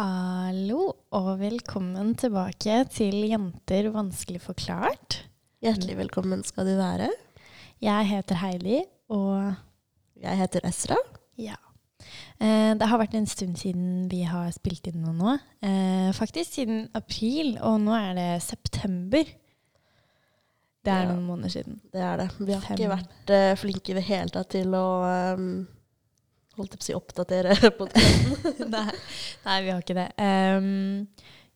Hallo, og velkommen tilbake til Jenter vanskelig forklart. Hjertelig velkommen skal du være. Jeg heter Heidi, og Jeg heter Esra. ja. Eh, det har vært en stund siden vi har spilt inn noe nå. Eh, faktisk siden april, og nå er det september. Det er Ja. noen måneder siden. Det er det. Vi har Fem. ikke vært eh, flinke i det hele tatt til å um, holdt jeg på å si oppdatere podkasten. nei, nei, vi har ikke det. Um,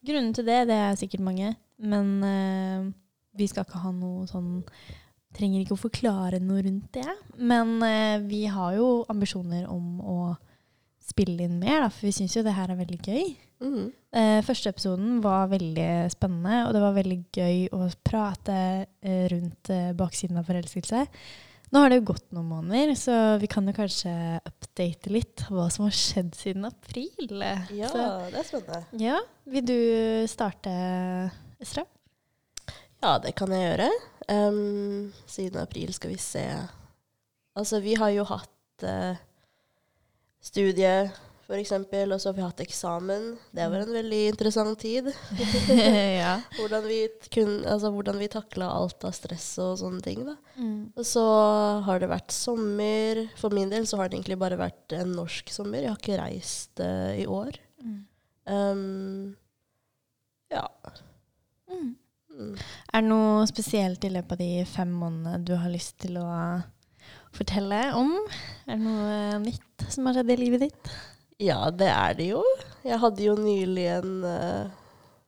grunnen til det, det er sikkert mange. Men uh, vi skal ikke ha noe sånn Trenger ikke å forklare noe rundt det. Men uh, vi har jo ambisjoner om å spille inn mer, da, for vi syns jo det her er veldig gøy. Mm. Uh, første episoden var veldig spennende, og det var veldig gøy å prate uh, rundt uh, baksiden av forelskelse. Nå har det jo gått noen måneder, så vi kan jo kanskje update litt hva som har skjedd siden april. Ja, Så, det er spennende. ja, vil du starte, Esra? Ja, det kan jeg gjøre. Um, siden april skal vi se Altså, vi har jo hatt uh, studie, eksempel, og så har vi hatt eksamen. Det var en veldig interessant tid. ja. Hvordan vi, kun, altså, hvordan vi takla alt av stress og sånne ting. da. Mm. Og så har det vært sommer. For min del så har det egentlig bare vært en norsk sommer. Jeg har ikke reist uh, i år. Mm. Um, ja. Mm. Mm. Er det noe spesielt i løpet av de fem månedene du har lyst til å fortelle om? Er det noe nytt som har skjedd i livet ditt? Ja, det er det jo. Jeg hadde jo nylig en uh,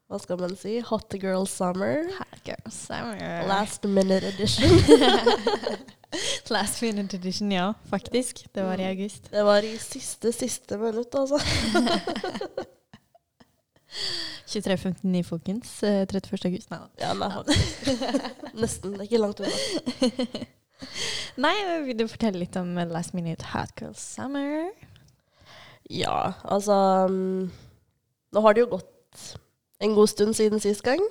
Hva skal man si? Hot girl summer. Hot girl summer. Last minute edition. Last minute edition, ja. Faktisk. Det var i Mm. august. Det var i siste, siste minutt, altså. 23.59, folkens. Eh, 31. august. Nei da. Ja, nei. Nesten. Det er ikke langt unna. Nei, vil du fortelle litt om Last Minute Hot Girl Summer? Ja, altså um, Nå har det jo gått en god stund siden sist gang.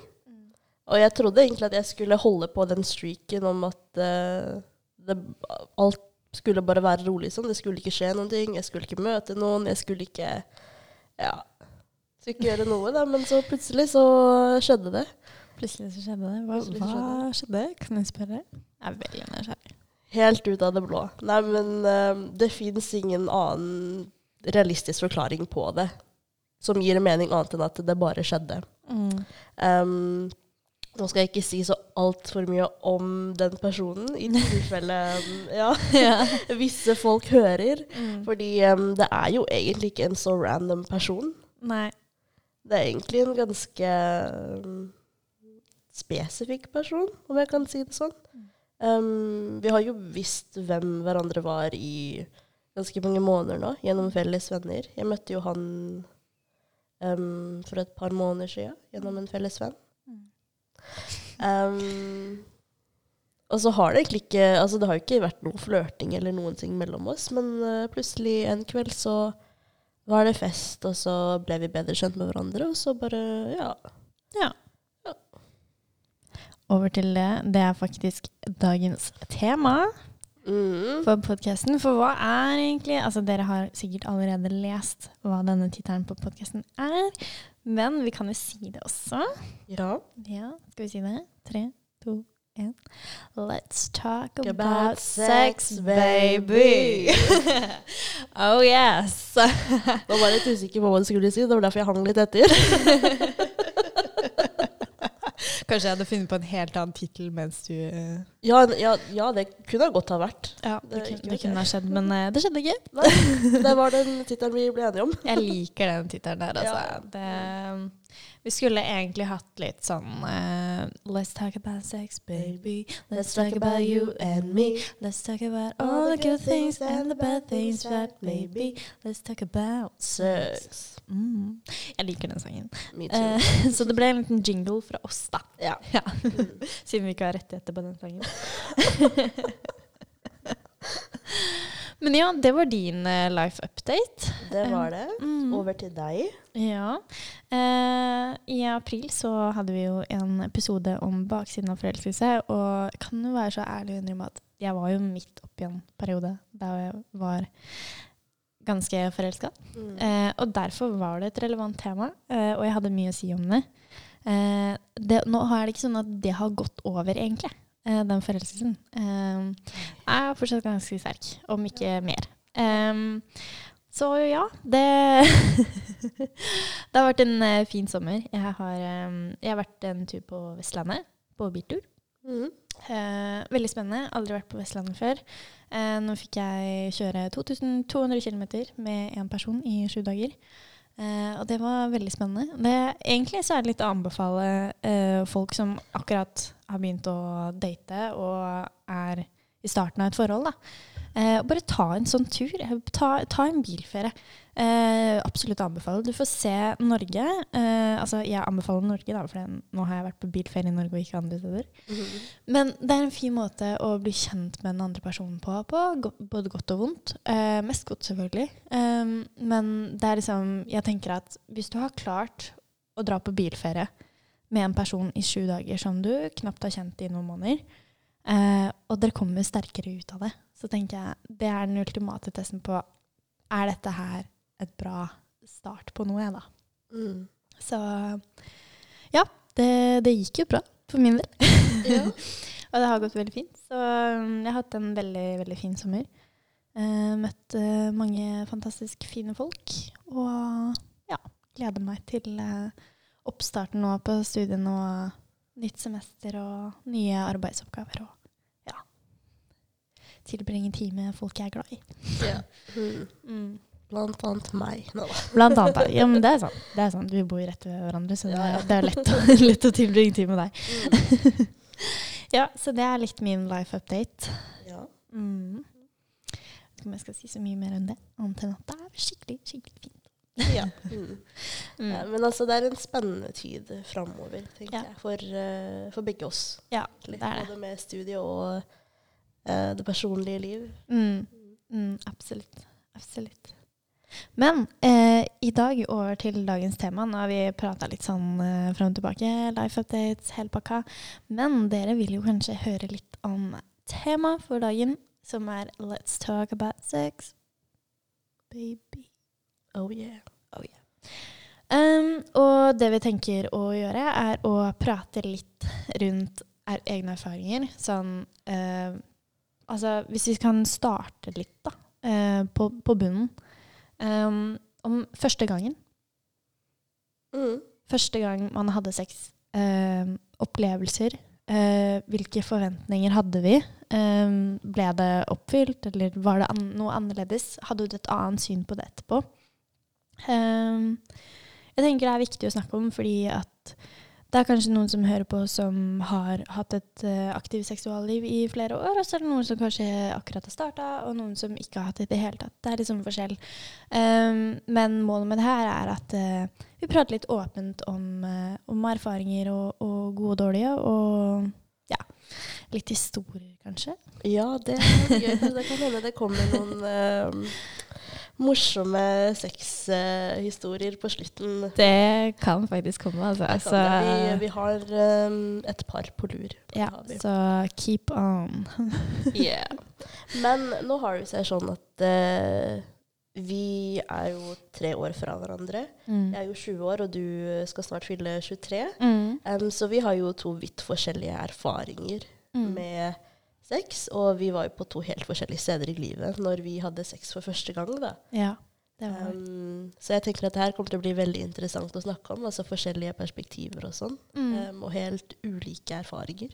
Og jeg trodde egentlig at jeg skulle holde på den streaken om at uh, det, alt skulle bare være rolig sånn. Det skulle ikke skje noen ting. Jeg skulle ikke møte noen. Jeg skulle ikke Ja. Skulle ikke gjøre noe, da. Men så plutselig så skjedde det. Plutselig så skjedde det. Hva, Plutselig hva skjedde? Kan jeg spørre? Jeg er veldig nysgjerrig. Helt ut av det blå. Nei, men uh, det fins ingen annen realistisk forklaring på det som gir mening annet enn at det bare skjedde. Mm. Um, nå skal jeg ikke si så altfor mye om den personen, i tilfelle ja, ja. visse folk hører. Mm. Fordi um, det er jo egentlig ikke en så random person. Nei. Det er egentlig en ganske um, spesifikk person, om jeg kan si det sånn. Um, vi har jo visst hvem hverandre var i ganske mange måneder nå, gjennom felles venner. Jeg møtte jo han um, for et par måneder siden gjennom en felles venn. Um, og så har det egentlig ikke Altså det har jo ikke vært noe flørting eller noen ting mellom oss, men uh, plutselig en kveld så var det fest, og så ble vi bedre kjent med hverandre, og så bare Ja. Ja. Over til det. Det er faktisk dagens tema Mm. for podkasten. For hva er egentlig Altså, dere har sikkert allerede lest hva denne tittelen på podkasten er. Men vi kan jo si det også. Ja. Ja, skal vi si det? Tre, to, én. Let's talk about, About sex, sex, baby! oh yes! Nå var jeg litt usikker på hva du skulle si, det var derfor jeg hang litt etter. Kanskje jeg hadde funnet på en helt annen tittel mens du eh, Ja, ja, ja, det kunne godt ha vært. Ja, Det det, kunne, det kunne ha skjedd, men eh, det skjedde ikke. Nei, det var den tittelen vi ble enige om. Jeg liker den tittelen der, altså. Ja. Det, vi skulle egentlig hatt litt sånn uh, Let's talk about sex, baby. Let's talk about you and me. Let's talk about all the good things and the bad things that may be. Let's talk about sex. Mm. Jeg liker den sangen. Uh. Så det ble en liten jingle fra oss, da. Ja. Ja. Siden vi ikke har rettigheter på den sangen. Men ja, det var din eh, life update. Det var det. Mm. Over til deg. Ja. Eh, I april så hadde vi jo en episode om baksiden av forelskelse. Og jeg kan jo være så ærlig å innrømme at jeg var jo midt oppi en periode da jeg var ganske forelska. Mm. Eh, og derfor var det et relevant tema, eh, og jeg hadde mye å si om det. Eh, det. Nå er det ikke sånn at det har gått over, egentlig, eh, den forelskelsen. Eh, er fortsatt ganske sterk, om ikke mer. Eh, så ja, det Det har vært en eh, fin sommer. Jeg har, eh, jeg har vært en tur på Vestlandet, på biltur. Mm. Eh, veldig spennende. Aldri vært på Vestlandet før. Eh, nå fikk jeg kjøre 2200 km med én person i sju dager. Eh, og det var veldig spennende. Det, egentlig så er det litt å anbefale uh, folk som akkurat har begynt å date og er i starten av et forhold, da. Eh, bare ta en sånn tur. Ta, ta en bilferie. Eh, absolutt anbefale. Du får se Norge. Eh, altså, jeg anbefaler Norge, da, for nå har jeg vært på bilferie i Norge og ikke andre steder. Mhm. Men det er en fin måte å bli kjent med den andre personen på, på både godt og vondt. Eh, mest godt, selvfølgelig. Um, men det er liksom Jeg tenker at hvis du har klart å dra på bilferie med en person i sju dager som du knapt har kjent i noen måneder, eh, og dere kommer sterkere ut av det, så tenker jeg det er den ultimate testen på er dette her et bra start på noe, jeg, da. Mm. Så ja, det, det gikk jo bra for min del. Ja. og det har gått veldig fint. Så um, jeg har hatt en veldig, veldig fin sommer. Eh, møtt eh, mange fantastisk fine folk. Og ja, gleder meg til eh, oppstarten nå på studiene og nytt semester og nye arbeidsoppgaver. Og ja, tilbringe tid med folk jeg er glad i. Ja. Mm. Blant annet meg. Nå. Blant annet. deg. Ja, men det er sant. Det er sant. Vi bor jo rett ved hverandre, så det, Ja, ja. er- det er lett å, lett å tilbringe tid med deg. Mm. Ja, så det er litt min life update. Ja. Mm. Jeg vet om jeg skal si så mye mer enn det, annet enn at det er skikkelig, skikkelig fint. ja. Mm. Mm. Ja, men altså, det er en spennende tid framover, tenker Ja. jeg, for, uh, for begge oss. Ja, det er det. Både med studie og eh, det personlige liv. Mm. Mm, absolutt. Absolutt. Men eh, i dag over til dagens tema. Nå har vi prata litt sånn eh, fram og tilbake. Life updates, hele pakka. Men dere vil jo kanskje høre litt om temaet for dagen, som er Let's talk about sex. Baby. Oh yeah. Um, og det vi tenker å gjøre, er å prate litt rundt er egne erfaringer. Sånn eh, Altså, hvis vi kan starte litt, da, eh, på, på bunnen. Um, om første gangen. Mm. Første gang man hadde sex. Eh, opplevelser. Eh, hvilke forventninger hadde vi? Eh, ble det oppfylt, eller var det an noe annerledes? Hadde du et annet syn på det etterpå? Eh, jeg tenker det er viktig å snakke om, fordi at det er kanskje noen som hører på som har hatt et uh, aktivt seksualliv i flere år, og så er det noen som kanskje akkurat har starta, og noen som ikke har hatt det i det hele tatt. Det er liksom forskjell. Um, men målet med det her er at uh, vi prater litt åpent om, uh, om erfaringer og, og gode og dårlige, og ja, litt historier, kanskje. Ja, det er gøy. Det kan hende det kommer noen morsomme sexhistorier på slutten. Det kan faktisk komme, altså. Det. Vi, vi har um, et par på lur. Ja, så keep on. Men nå har det seg sånn at uh, vi er jo tre år fra hverandre. Mm. Jeg er jo 20 år, og du skal snart fylle 23. Mm. Um, så vi har jo to vidt forskjellige erfaringer Mm. med sex. Og vi var jo på to helt forskjellige steder i livet når vi hadde sex for første gang. da. Ja, det var Um, så jeg tenker at det her kommer til å bli veldig interessant å snakke om. Altså forskjellige perspektiver og sånn. mm. Um, og helt ulike erfaringer.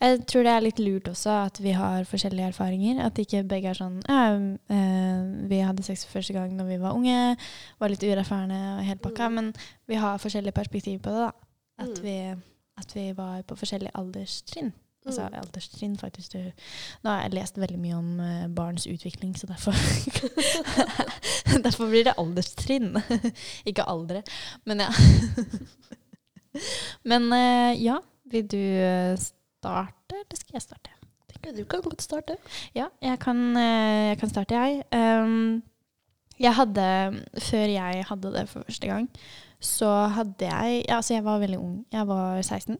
Jeg tror det er litt lurt også at vi har forskjellige erfaringer. At ikke begge er sånn ja, eh, Vi hadde sex for første gang når vi var unge, var litt uerfarne og helt pakka. Mm. Men vi har forskjellige perspektiv på det. da. At, Mm. vi, at vi var på forskjellige alderstrinn. Altså Mm. alderstrinn, faktisk. Du, nå har jeg lest veldig mye om eh, barns utvikling, så derfor Derfor blir det alderstrinn, ikke aldre. Men ja. Men eh, ja, vil du eh, starte, eller skal jeg starte? Tenker Du kan godt starte. Ja, jeg kan, jeg kan starte, jeg. Um, jeg hadde, før jeg hadde det for første gang, så hadde jeg ja, Altså, jeg var veldig ung. Jeg var 16.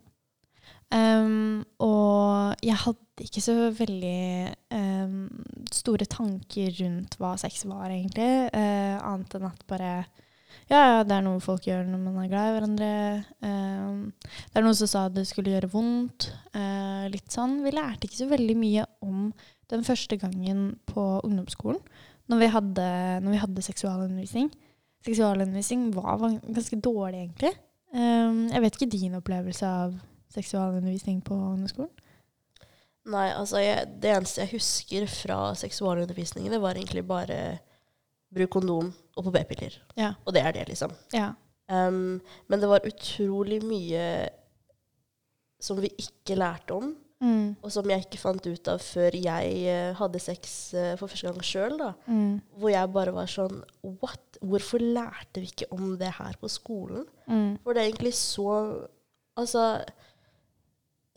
Um, og jeg hadde ikke så veldig um, store tanker rundt hva sex var, egentlig. Uh, annet enn at bare ja, ja, det er noe folk gjør når man er glad i hverandre. Um, det er noen som sa det skulle gjøre vondt. Uh, litt sånn. Vi lærte ikke så veldig mye om den første gangen på ungdomsskolen, når vi hadde, når vi hadde seksualundervisning. Seksualundervisning var ganske dårlig, egentlig. Um, jeg vet ikke din opplevelse av seksualundervisning på ungdomsskolen? Nei, altså jeg, det eneste jeg husker fra seksualundervisningene, var egentlig bare bruk kondom og på p-piller. Ja. Og det er det, liksom. Ja. Um, men det var utrolig mye som vi ikke lærte om, Mm. og som jeg ikke fant ut av før jeg eh, hadde sex eh, for første gang sjøl. Mm. Hvor jeg bare var sånn What? Hvorfor lærte vi ikke om det her på skolen? Mm. For det er egentlig så Altså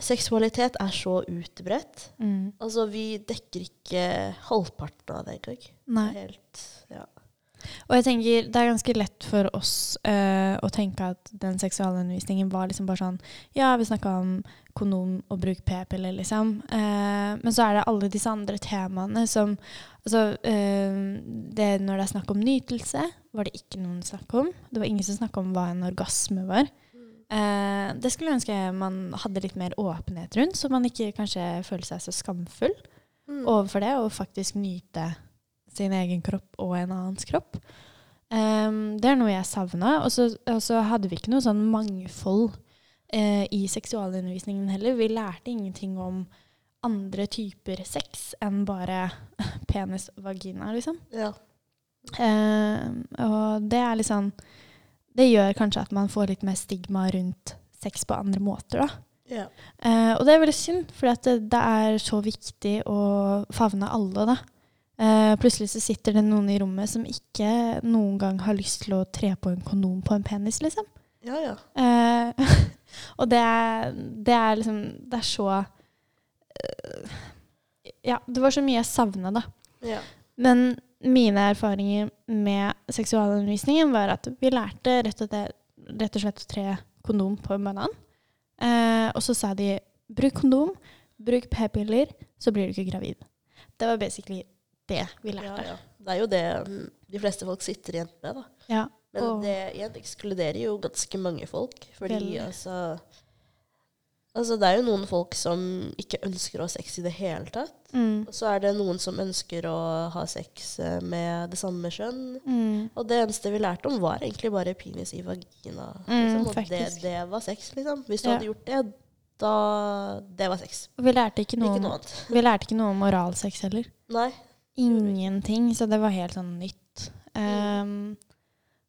Seksualitet er så utbredt. Mm. Altså, vi dekker ikke halvparten av det engang. Nei. Helt, ja. Og jeg tenker det er ganske lett for oss uh, å tenke at den seksualundervisningen var liksom bare sånn Ja, vi snakka om kondom og bruk p-piller, liksom. Uh, men så er det alle disse andre temaene som Altså, uh, det, når det er snakk om nytelse, var det ikke noen snakk om. Det var ingen som snakka om hva en orgasme var. Eh, det skulle jeg ønske man hadde litt mer åpenhet rundt, så man ikke kanskje føler seg så skamfull Mm. overfor det, og faktisk nyte sin egen kropp og en annens kropp. Eh, det er noe jeg savna. Og så hadde vi ikke noe sånn mangfold eh, i seksualundervisningen heller. Vi lærte ingenting om andre typer sex enn bare penis og vagina, liksom. Ja. Ehm, og det er litt sånn Det gjør kanskje at man får litt mer stigma rundt sex på andre måter, da. ja. Eh, og det er veldig synd, for det, det er så viktig å favne alle. da. Eh, plutselig så sitter det noen i rommet som ikke noen gang har lyst til å tre på en kondom på en penis, liksom. Ja, ja. Eh, og det er, det er liksom Det er så eh, Ja, det var så mye jeg savna, da. ja. Men mine erfaringer med seksualundervisningen var at vi lærte rett og, rett og slett å tre kondom på en banan. Eh, og så sa de bruk kondom, bruk p-piller, så blir du ikke gravid. Det var basically det vi lærte. ja. Det er jo det mm, de fleste folk sitter igjen med, da. Ja. Men det igjen ekskluderer jo ganske mange folk. Fordi Veldig. altså Altså, det er jo noen folk som ikke ønsker å ha sex i det hele tatt. Mm. Og så er det noen som ønsker å ha sex eh, med det samme kjønn. Mm. Og det eneste vi lærte om, var egentlig bare penis i vagina. Mm, Liksom. og det, det var sex, liksom. Hvis du Ja. hadde gjort det, da Det var sex. Vi lærte ikke noe, Ikke noe annet. vi lærte ikke noe om oralsex heller. Nei. Ingenting, så det var helt sånn nytt. Um,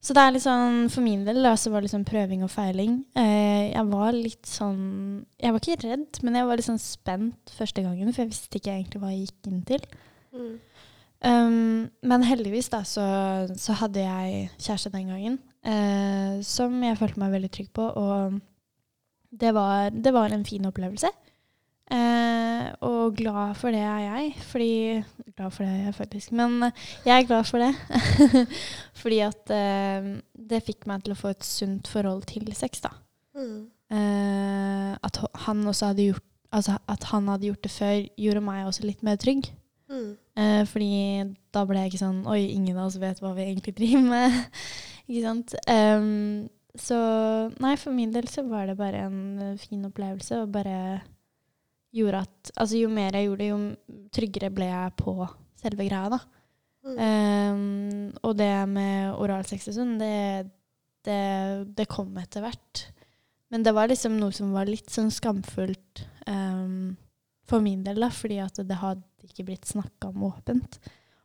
så det er litt sånn, for min del da, så var det sånn prøving og feiling. Eh, jeg var litt sånn Jeg var ikke redd, men jeg var litt sånn spent første gangen, for jeg visste ikke egentlig hva jeg gikk inn til. Mm. Um, men heldigvis da, så, så hadde jeg kjæreste den gangen, eh, som jeg følte meg veldig trygg på, og det var, det var en fin opplevelse. Eh, og glad for det er jeg, fordi Glad for det er jeg faktisk, men eh, jeg er glad for det. fordi at eh, det fikk meg til å få et sunt forhold til sex, da. Mm. Eh, at han også hadde gjort Altså at han hadde gjort det før, gjorde meg også litt mer trygg. Mm. Eh, fordi da ble jeg ikke sånn Oi, ingen av oss vet hva vi egentlig driver med. ikke sant? Um, så nei, for min del så var det bare en eh, fin opplevelse. Og bare gjorde at Altså jo mer jeg gjorde, jo tryggere ble jeg på selve greia, da. Mm. Um, og det med oralsex og sånn, det, det, det kom etter hvert. Men det var liksom noe som var litt sånn skamfullt um, for min del, da, fordi at det hadde ikke blitt snakka om åpent.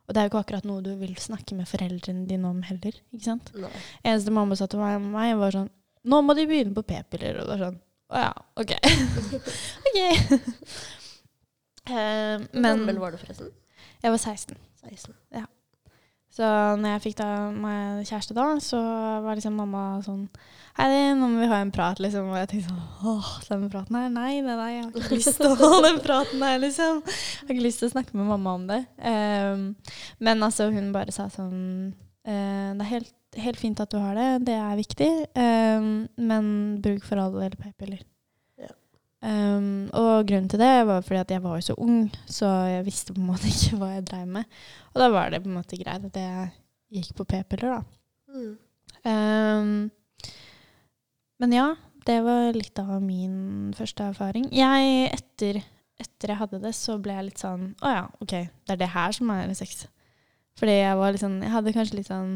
Og det er jo ikke akkurat noe du vil snakke med foreldrene dine om heller. ikke sant? Nei. Eneste mamma sa til meg, meg var sånn Nå må de begynne på p-piller. Og det var sånn Å ja, OK. OK. Eh, Hvor gammel var du forresten? jeg var 16. 16. Så når jeg fikk da meg kjæreste da, så var liksom mamma sånn Hei, nå må vi ha en prat, liksom. Og jeg tenkte sånn Åh, den praten her? Nei, nei, nei, jeg har ikke lyst til å ha den praten her, liksom. Jeg har ikke lyst til å snakke med mamma om det. Ehm, men altså, hun bare sa sånn eh, Det er helt, helt fint at du har det, det er viktig, um, men bruk for all del p-piller. Ja. Um, og grunnen til det var fordi at jeg var jo så ung, så jeg visste på en måte ikke hva jeg dreiv med. Og da var det på en måte greit at jeg gikk på p-piller, da. Mm. Um, men ja, det var litt av min første erfaring. Jeg, etter, etter jeg hadde det, så ble jeg litt sånn Å ja, OK, det er det her som er sex. Fordi jeg var litt sånn Jeg hadde kanskje litt sånn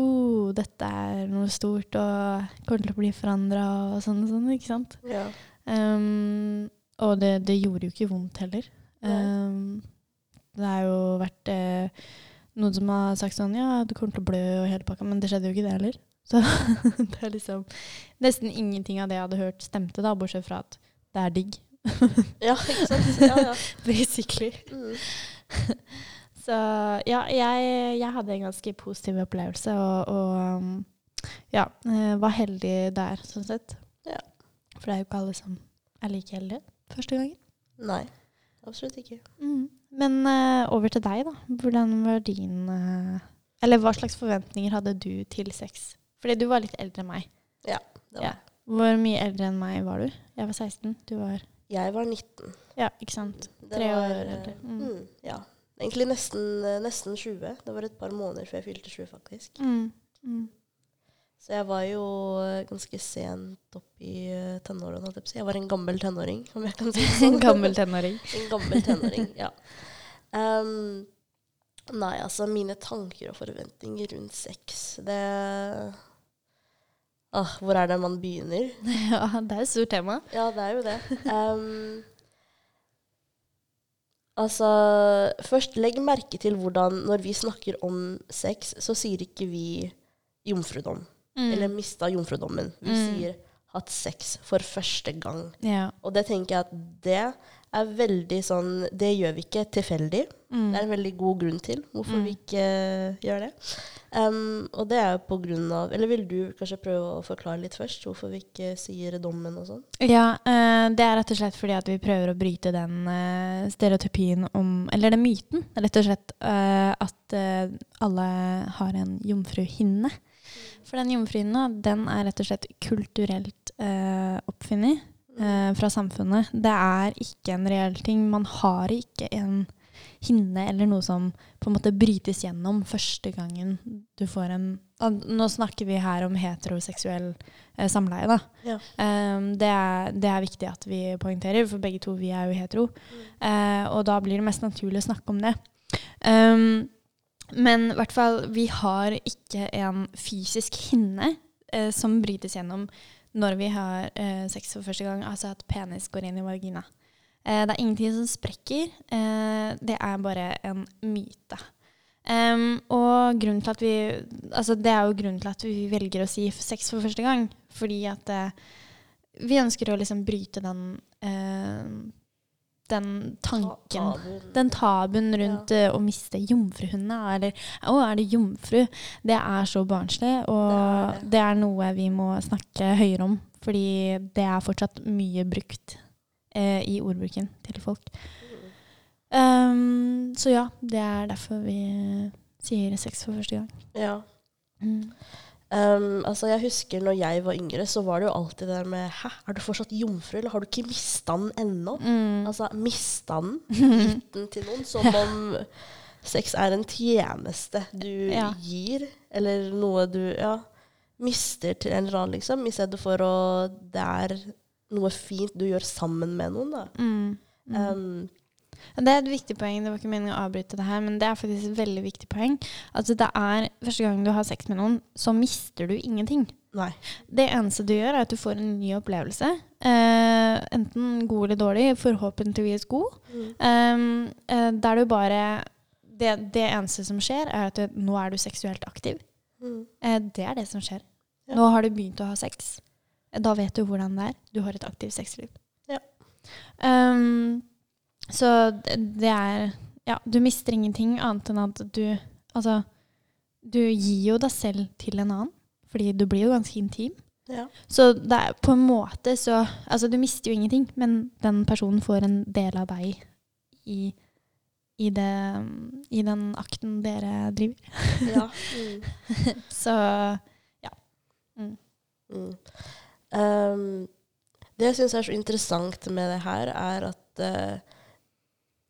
oh, dette er noe stort og kommer til å bli forandra og sånn og sånn, ikke sant? Ja. Um, og det, det gjorde jo ikke vondt heller. Um, det har jo vært eh, noen som har sagt sånn Ja, du kommer til å blø og hele pakka, men det skjedde jo ikke det heller. Så det er liksom Nesten ingenting av det jeg hadde hørt, stemte, da, bortsett fra at det er digg. ja, ikke sant? Ja, ja. Basically. Mm. Så ja, jeg, jeg hadde en ganske positiv opplevelse, og, og um, ja, eh, var heldig der, sånn sett. Ja. For det er jo ikke alle som er like heldige første gangen. Nei, absolutt ikke. Mm. Men uh, over til deg, da. Hvordan var din uh, Eller hva slags forventninger hadde du til sex? Fordi du var litt eldre enn meg. Det var. Ja. Hvor mye eldre enn meg var du? Jeg var 16. Du var Jeg var 19. Ja, ikke sant? Tre var, år eldre. Mm. Mm, ja. Egentlig nesten, nesten 20. Det var et par måneder før jeg fylte 20, faktisk. Mm. Mm. Så jeg var jo eh, ganske sent opp i eh, tenårene. jeg var en gammel tenåring, om jeg kan si det sånn. En gammel tenåring. En gammel tenåring, ja. Um, nei, altså mine tanker og forventninger rundt sex, det Åh, Hvor er det man begynner? Ja, det er et stort tema. Ja, det er jo det. Ehm, altså Først, legg merke til hvordan når vi snakker om sex, så sier ikke vi jomfrudom. Mm. Eller mista jomfrudommen. Vi Mm. sier hatt sex for første gang. Ja. Og det tenker jeg at det er veldig sånn Det gjør vi ikke tilfeldig. Mm. Det er en veldig god grunn til hvorfor Mm. vi ikke gjør det. Um, og det er jo på grunn av Eller vil du kanskje prøve å forklare litt først hvorfor vi ikke sier dommen og sånn? Ja, eh, det er rett og slett fordi at vi prøver å bryte den eh, stereotypien om Eller den myten, rett og slett, eh, at eh, alle har en jomfruhinne. For den jomfruhinna, den er rett og slett kulturelt eh, oppfunnet eh, fra samfunnet. Det er ikke en reell ting. Man har ikke en hinne eller noe som på en måte brytes gjennom første gangen du får en Nå snakker vi her om heteroseksuell eh, samleie, da. Ja. Um, det, er, det er viktig at vi poengterer, for begge to vi er jo hetero. Eh, og da blir det mest naturlig å snakke om det. Um, men i hvert fall, vi har ikke en fysisk hinne eh, som brytes gjennom når vi har eh, sex for første gang, altså at penis går inn i vagina. Eh, det er ingenting som sprekker. Eh, det er bare en myte. Um, og grunnen til at vi Altså, det er jo grunnen til at vi velger å si sex for første gang. Fordi at eh, vi ønsker å liksom bryte den eh, den tanken. Den tabuen rundt ja. å miste jomfruhundene. Eller 'Å, er du jomfru?' Det er så barnslig, og Det er det det. er, noe vi må snakke høyere om. Fordi det er fortsatt mye brukt eh, i ordbruken til folk. Um, så ja, det er derfor vi sier sex for første gang. Ja. Mm. Um, altså jeg husker når jeg var yngre, så var det jo alltid det der med Hæ, er du fortsatt jomfru, eller har du ikke mista den ennå? Mm. Altså mista den, gitt den til noen, som om sex er en tjeneste du Ja. gir, eller noe du ja, mister til en eller annen, liksom, i stedet for å Det er noe fint du gjør sammen med noen, da. Mm. Mm. Um, Det er et viktig poeng. Det var ikke meningen å avbryte det her, men det er faktisk et veldig viktig poeng. Altså det er Første gang du har sex med noen, så mister du ingenting. nei. Det eneste du gjør, er at du får en ny opplevelse. Eh, enten god eller dårlig, forhåpentligvis god. Mm. Um, eh, der du bare det, det eneste som skjer, er at du, nå er du seksuelt aktiv. Mm. Eh, det er det som skjer. Ja. Nå har du begynt å ha sex. Da vet du hvordan det er. Du har et aktivt sexliv. Ja. Um, så det, er Ja, du mister ingenting annet enn at du Altså, du gir jo deg selv til en annen. Fordi du blir jo ganske intim. Ja. Så det er på en måte så Altså, du mister jo ingenting, men den personen får en del av deg i, i, det, i den akten dere driver. ja. Mm. Så Mm. Um, Det jeg syns er så interessant med det her, er at eh,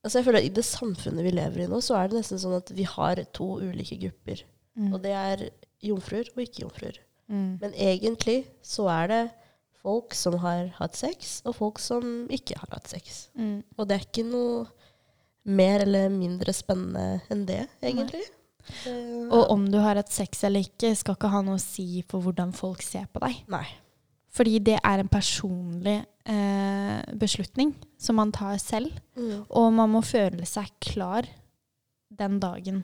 altså jeg føler at I det samfunnet vi lever i nå, så er det nesten sånn at vi har to ulike grupper. Mm. Og det er jomfruer og ikke-jomfruer. Mm. Men egentlig så er det folk som har hatt sex, og folk som ikke har hatt sex. Mm. Og det er ikke noe mer eller mindre spennende enn det, egentlig. Det, Og om du har hatt sex eller ikke, skal ikke ha noe å si for hvordan folk ser på deg. Nei. Fordi det er en personlig eh, beslutning som man tar selv. Mm. Og man må føle seg klar den dagen.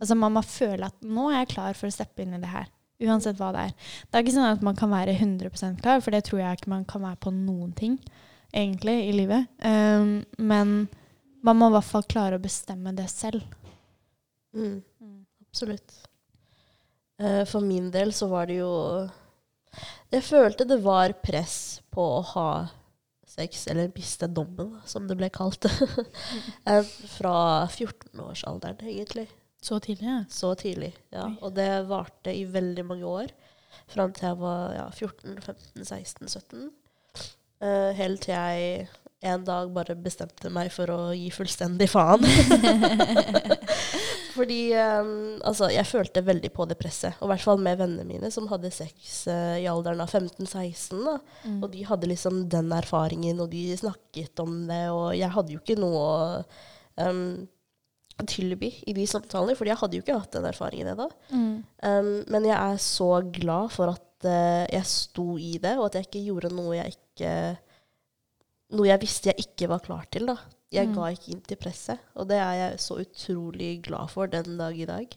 Altså Man må føle at 'nå er jeg klar for å steppe inn i det her'. Uansett hva det er. Det er ikke sånn at man kan være 100% klar, for det tror jeg ikke man kan være på noen ting egentlig i livet. Um, men man må i hvert fall klare å bestemme det selv. Mm. Absolutt. Uh, for min del så var det jo Jeg følte det var press på å ha sex, eller miste dommen, som det ble kalt. Eh, Fra 14-årsalderen, egentlig. Så tidlig, ja. Så tidlig. ja. Oi. Og det varte i veldig mange år. Fram til jeg var ja, 14, 15, 16, 17. Uh, helt til jeg en dag bare bestemte meg for å gi fullstendig faen. Fordi um, altså, jeg følte veldig på det presset. Og i hvert fall med vennene mine som hadde sex uh, i alderen av 15-16. Mm. Og de hadde liksom den erfaringen, og de snakket om det. Og jeg hadde jo ikke noe å um, tilby i de samtalene, for jeg hadde jo ikke hatt den erfaringen ennå. Mm. Um, men jeg er så glad for at uh, jeg sto i det, og at jeg ikke gjorde noe jeg ikke Noe jeg visste jeg ikke var klar til. da. Jeg Mm. ga ikke inn til presset, og det er jeg så utrolig glad for den dag i dag.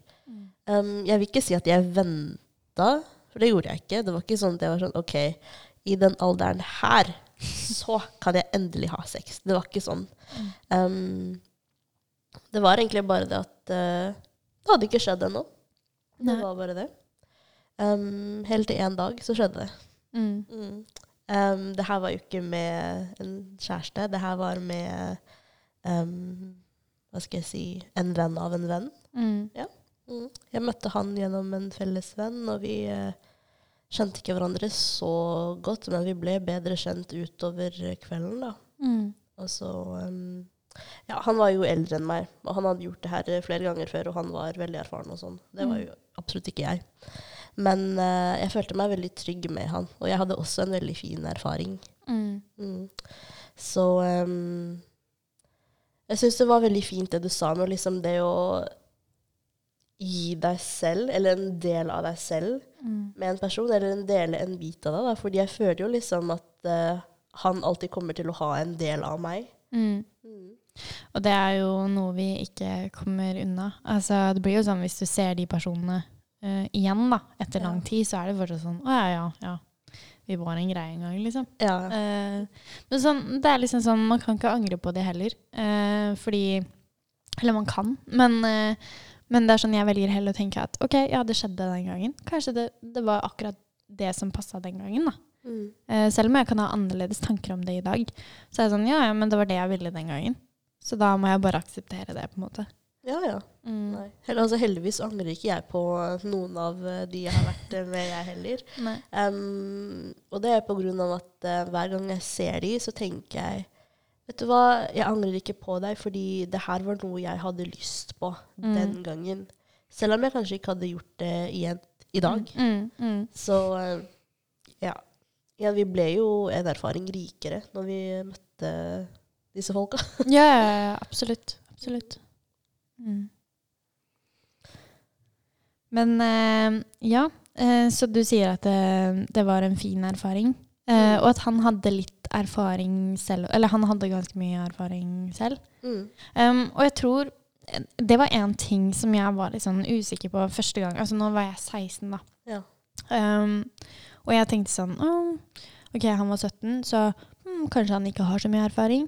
Um, jeg vil ikke si at jeg venta, for det gjorde jeg ikke. Det var ikke sånn at jeg var sånn OK, i den alderen her, så kan jeg endelig ha sex. Det var ikke sånn. Um, det var egentlig bare det at uh, det hadde ikke skjedd ennå. Det var bare det. Um, helt til en dag så skjedde det. Mm. Mm. Um, det her var jo ikke med en kjæreste. Det her var med um, Hva skal jeg si En venn av en venn. Mm. Mm. Jeg møtte han gjennom en felles venn, og vi uh, kjente ikke hverandre så godt, men vi ble bedre kjent utover kvelden, da. Mm. Og så um, Ja, han var jo eldre enn meg, og han hadde gjort det her eh, flere ganger før, og han var veldig erfaren og sånn. Det var Mm. jo absolutt ikke jeg. Men uh, jeg følte meg veldig trygg med han, og jeg hadde også en veldig fin erfaring. Mm. Mm. Så um, jeg syns det var veldig fint det du sa nå, liksom det å gi deg selv, eller en del av deg selv, Mm. med en person, eller en dele en bit av deg. Da. Fordi jeg føler jo liksom at uh, han alltid kommer til å ha en del av meg. Mm. Mm. Og det er jo noe vi ikke kommer unna. Altså, det blir jo sånn hvis du ser de personene uh, igjen da, etter Ja. lang tid, så er det fortsatt sånn Å ja, ja, ja. Vi var en greie en gang, liksom. Ja. Eh, men sånn, det er liksom sånn, man kan ikke angre på det heller. Eh, fordi Eller man kan, men, eh, men det er sånn jeg velger heller å tenke at OK, ja, det skjedde den gangen. Kanskje det, det var akkurat det som passa den gangen, da. Mm. Eh, selv om jeg kan ha annerledes tanker om det i dag, så er det sånn ja, ja, men det var det jeg ville den gangen. Så da må jeg bare akseptere det, på en måte. ja, ja. Mm. Altså, heldigvis angrer ikke jeg på noen av eh, de jeg har vært eh, med, jeg heller. Um, og det er på grunn av at uh, hver gang jeg ser de, så tenker jeg Vet du hva, jeg angrer ikke på deg, fordi det her var noe jeg hadde lyst på Mm. den gangen. Selv om jeg kanskje ikke hadde gjort det igjen i dag. Mm, mm. Så uh, ja. ja. Vi ble jo en erfaring rikere når vi møtte disse folka. Ja, absolutt. Absolutt. Mm. Men eh, ja, eh, så du sier at det, det var en fin erfaring. Eh, Mm. og at han hadde litt erfaring selv. Eller han hadde ganske mye erfaring selv. Mm. Um, og jeg tror Det var én ting som jeg var litt sånn usikker på første gang. Altså nå var jeg 16, da. Ja. Um, og jeg tenkte sånn «Åh, OK, han var 17, så hmm, kanskje han ikke har så mye erfaring.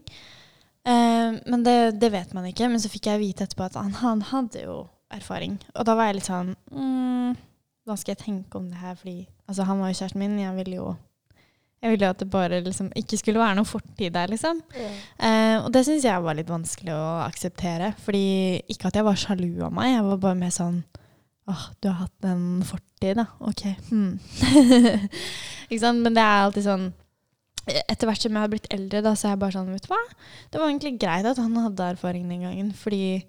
Um, men det, det vet man ikke. Men så fikk jeg vite etterpå at han, han hadde jo erfaring. Og da var jeg litt sånn mm, Hva skal jeg tenke om det her? Fordi altså, han var jo kjæresten min. Jeg ville jo jeg ville jo at det bare liksom ikke skulle være noe fortid der, liksom. Mm. Eh, og det syns jeg var litt vanskelig å akseptere. Fordi ikke at jeg var sjalu av meg, jeg var bare mer sånn Åh, du har hatt en fortid, da. Ok. Hmm. ikke sant? Men det er alltid sånn etter hvert som jeg har blitt eldre, da, så er jeg bare sånn, vet du hva? Det var egentlig greit at han hadde erfaring den gangen, fordi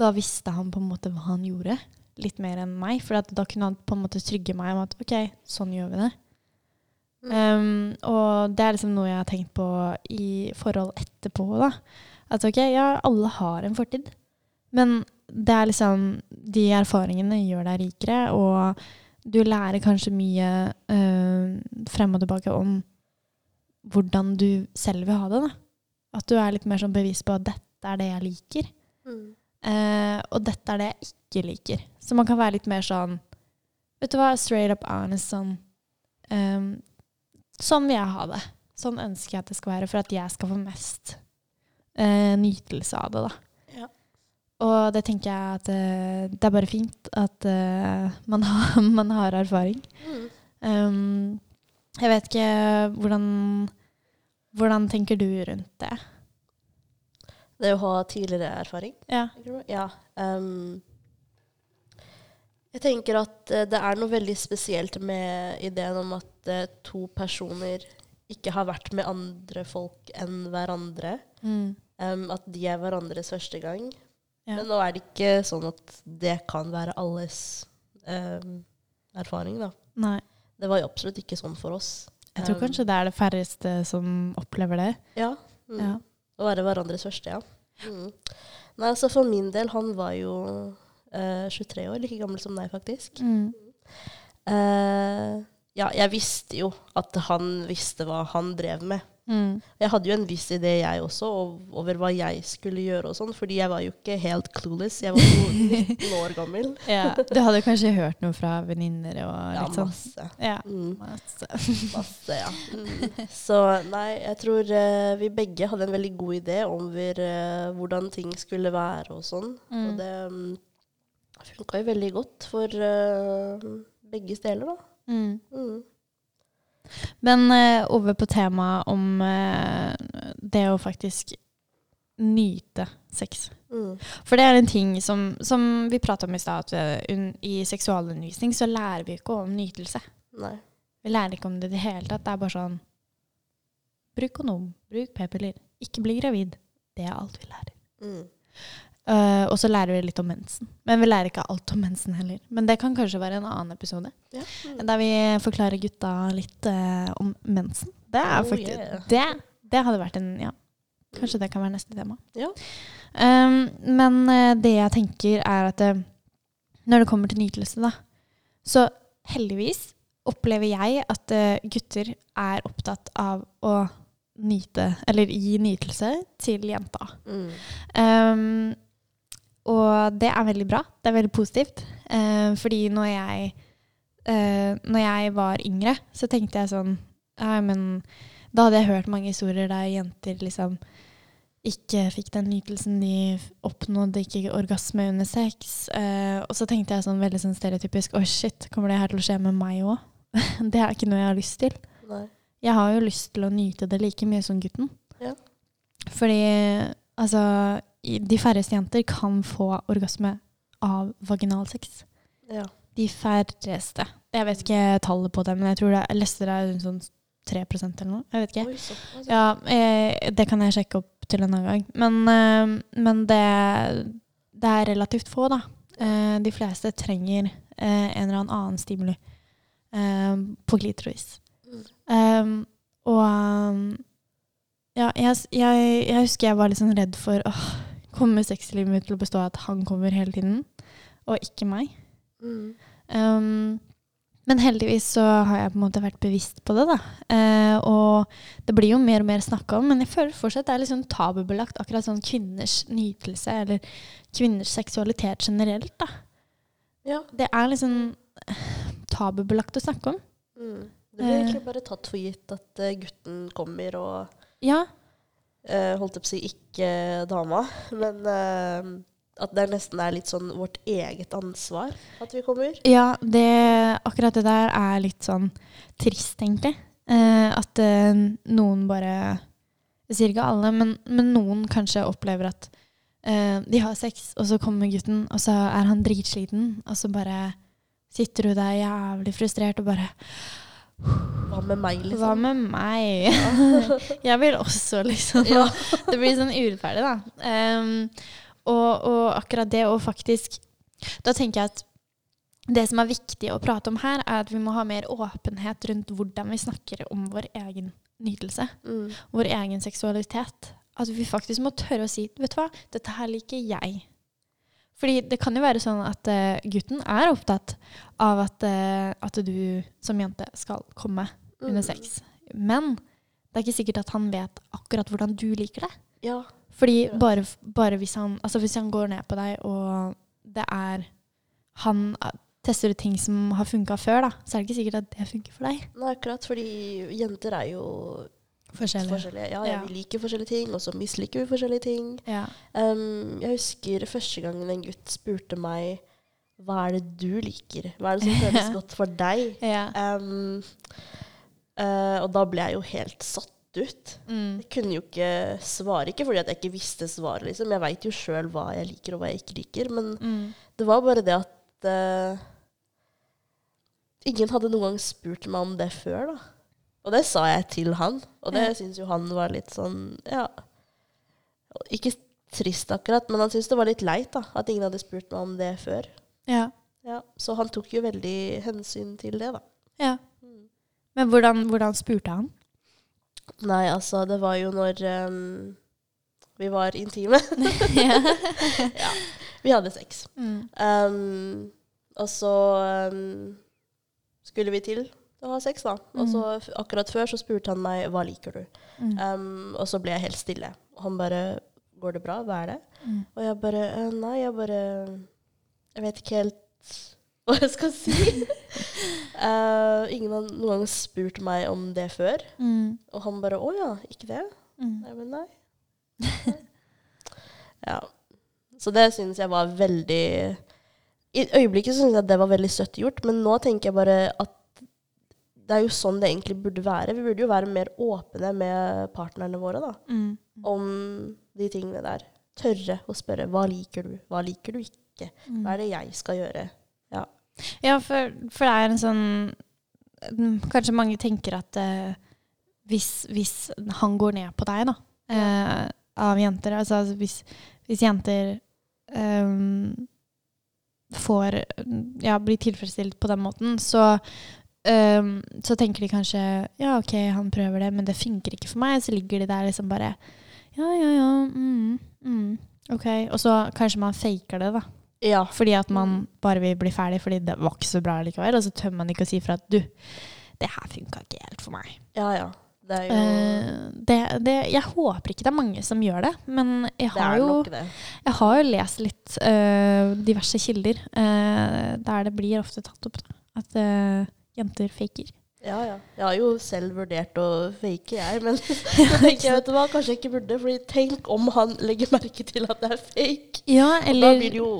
da visste han på en måte hva han gjorde. Litt mer enn meg. For da kunne han på en måte trygge meg om at OK, sånn gjør vi det. Um, og det er liksom noe jeg har tenkt på i forhold etterpå. da. At ok, ja, alle har en fortid. Men det er liksom De erfaringene gjør deg rikere, og du lærer kanskje mye uh, frem og tilbake om hvordan du selv vil ha det. da. At du er litt mer sånn bevisst på at dette er det jeg liker. Mm. Uh, og dette er det jeg ikke liker. Så man kan være litt mer sånn Vet du hva, straight up honest sånn um, Sånn vil jeg ha det. Sånn ønsker jeg at det skal være, for at jeg skal få mest uh, nytelse av det, da. Ja. Og det tenker jeg at uh, det er bare fint at man, har, man, har, erfaring. Mm. Um, jeg vet ikke hvordan Hvordan tenker du rundt det? Det å ha tidligere erfaring? Ja. ja um, jeg tenker at uh, det er noe veldig spesielt med ideen om at uh, to personer ikke har vært med andre folk enn hverandre. Mm. Um, at de er hverandres første gang. Ja. Men nå er det ikke sånn at det kan være alles um, erfaring, da. Nei. Det var jo absolutt ikke sånn for oss. Jeg tror Um, kanskje det er det færreste som opplever det. Ja. Mm. Ja. Å være hverandres første, ja. Mm. Nei, altså for min del, han var jo eh, 23 år, like gammel som deg, faktisk. Mm. Eh, ja, jeg visste jo at han visste hva han drev med. Mm. Jeg hadde jo en viss idé, jeg også, over hva jeg skulle gjøre og sånn, fordi jeg var jo ikke helt clueless. Jeg var jo 19 år gammel. Ja. Du hadde kanskje hørt noe fra venninner og Ja, litt sånn? masse. Ja. Mm. Masse. Masse, ja. Mm. Så nei, jeg tror uh, vi begge hadde en veldig god idé over uh, hvordan ting skulle være og sånn. Mm. Og det um, funka jo veldig godt for uh, begge deler, da. Mm. Men uh, over på temaet om uh, det å faktisk nyte sex. Mm. For det er en ting som, som vi prata om i stad, at i seksualundervisning så lærer vi ikke om nytelse. Nei. Vi lærer ikke om det i det hele tatt. Det er bare sånn Bruk kondom, bruk p-piller, ikke bli gravid. Det er alt vi lærer. Mm. Eh, og så lærer vi litt om mensen. Men vi lærer ikke alt om mensen heller. Men det kan kanskje være en annen episode. Ja. Mm. Der vi forklarer gutta litt uh, om mensen. Det er Oh, yeah. det, det hadde vært en Ja, kanskje det kan være neste tema. Ja. Um, men uh, det jeg tenker, er at når det kommer til nytelse, da, så heldigvis opplever jeg at gutter er opptatt av å nyte, eller gi nytelse til jenta. Mm. Um, og det er veldig bra. Det er veldig positivt. Eh, fordi når jeg, eh, når jeg var yngre, så tenkte jeg sånn ja, men Da hadde jeg hørt mange historier der jenter liksom ikke fikk den nytelsen de oppnådde, ikke orgasme under sex. Eh, og så tenkte jeg sånn veldig sånn stereotypisk oh shit, kommer det her til å skje med meg òg? det er ikke noe jeg har lyst til. Nei. Jeg har jo lyst til å nyte det like mye som gutten. Ja. Fordi altså De færreste jenter kan få orgasme av vaginalsex. Ja. De færreste. Jeg vet ikke tallet på det, men jeg tror det, er, leste det er sånn 3% eller noe. Jeg vet ikke. Oi, såpass. Ja, eh, det kan jeg sjekke opp til en annen gang. Men, eh, men det, det er relativt få, da. Eh, de fleste trenger eh, en eller annen stimuli eh, på klitoris. Mm. Um, og ja, jeg, jeg, jeg husker jeg var litt sånn redd for åh, Kommer sexlivet mitt til å bestå av at han kommer hele tiden, og ikke meg? Mm. Um, men heldigvis så har jeg på en måte vært bevisst på det, da. Eh, og det blir jo mer og mer snakka om, men jeg føler fortsatt det er litt sånn tabubelagt, akkurat sånn kvinners nytelse, eller kvinners seksualitet generelt, da. Ja. Det er liksom tabubelagt å snakke om. Mm. Det blir Eh. egentlig bare tatt for gitt at eh, gutten kommer og Ja, eh, holdt jeg på å si ikke dama, men eh, at det nesten er litt sånn vårt eget ansvar at vi kommer. Ja, det, akkurat det der er litt sånn trist, egentlig. Eh, at noen bare Jeg sier ikke alle, men, men noen kanskje opplever at de har sex, og så kommer gutten, og så er han dritsliten, og så bare sitter du der jævlig frustrert og bare Hva med meg, liksom? Hva med meg? jeg vil også, liksom. Ja. det blir sånn urettferdig, da. Um, og, og akkurat det å faktisk Da tenker jeg at det som er viktig å prate om her, er at vi må ha mer åpenhet rundt hvordan vi snakker om vår egen nytelse. Mm. Vår egen seksualitet. At vi faktisk må tørre å si Vet du hva, dette her liker jeg. Fordi det kan jo være sånn at uh, gutten er opptatt av at, uh, at du som jente skal komme under Mm. sex. Men det er ikke sikkert at han vet akkurat hvordan du liker det. Ja. Fordi bare, bare hvis, han, altså hvis han går ned på deg, og det er Han tester ut ting som har funka før, da, så er det ikke sikkert at det funker for deg. Nei, akkurat. Fordi jenter er jo forskjellige. forskjellige. ja, Ja. vi liker forskjellige ting, og så misliker vi forskjellige ting. Ja. Um, jeg husker første gangen en gutt spurte meg hva er det du liker? Hva er det som føles godt for deg? Um, uh, og da ble jeg jo helt satt ut. Mm. Jeg kunne jo ikke svare, ikke fordi at jeg ikke visste svaret, liksom. Jeg veit jo sjøl hva jeg liker og hva jeg ikke liker, men Mm. det var bare det at uh, ingen hadde noen gang spurt meg om det før, da. Og det sa jeg til han, og det Ja. syns jo han var litt sånn Ja. Ikke trist akkurat, men han syntes det var litt leit da, at ingen hadde spurt meg om det før. ja. Ja, Så han tok jo veldig hensyn til det, da. ja. Men hvordan, hvordan spurte han? Nei, altså, det var jo når um, vi var intime. ja. ja, vi hadde sex. Mm. Um, og så um, skulle vi til å ha sex, da. Og så akkurat før så spurte han meg hva liker du. Mm. Um, og så ble jeg helt stille. Og han bare Går det bra? Hva er det? Mm. Og jeg bare «Eh, Nei, jeg bare Jeg vet ikke helt hva jeg skal si. Uh, ingen har noen gang spurt meg om det før. Mm. Og han bare Å ja, ikke det? Mm. Nei, men nei. ja. Så det syns jeg var veldig I øyeblikket syns jeg det var veldig søtt gjort, men nå tenker jeg bare at det er jo sånn det egentlig burde være. Vi burde jo være mer åpne med partnerne våre da, Mm. om de tingene der. Tørre å spørre hva liker du, hva liker du ikke, hva er det jeg skal gjøre. Ja, for, for det er en sånn mm, Kanskje mange tenker at eh, hvis, hvis han går ned på deg, da, eh, av jenter Altså hvis, hvis jenter ehm, får Ja, blir tilfredsstilt på den måten, så ehm, så tenker de kanskje ja, OK, han prøver det, men det funker ikke for meg. Så ligger de der liksom bare Ja, ja, ja. Mm, mm, OK. Og så kanskje man faker det, da. Ja. Fordi at man bare vil bli ferdig fordi det var ikke så bra likevel. Og så tør man ikke å si fra at du, det her funka ikke helt for meg. Ja, ja. Det er jo uh, det, det, jeg håper ikke det er mange som gjør det, men jeg har jo, jeg har jo lest litt uh, diverse kilder uh, der det blir ofte tatt opp da, at eh, jenter faker. Ja, ja. Jeg har jo selv vurdert å fake, jeg. Men så tenker jeg, vet du hva, kanskje jeg ikke burde. Fordi tenk om han legger merke til at det er fake. Ja, eller... Og da blir det jo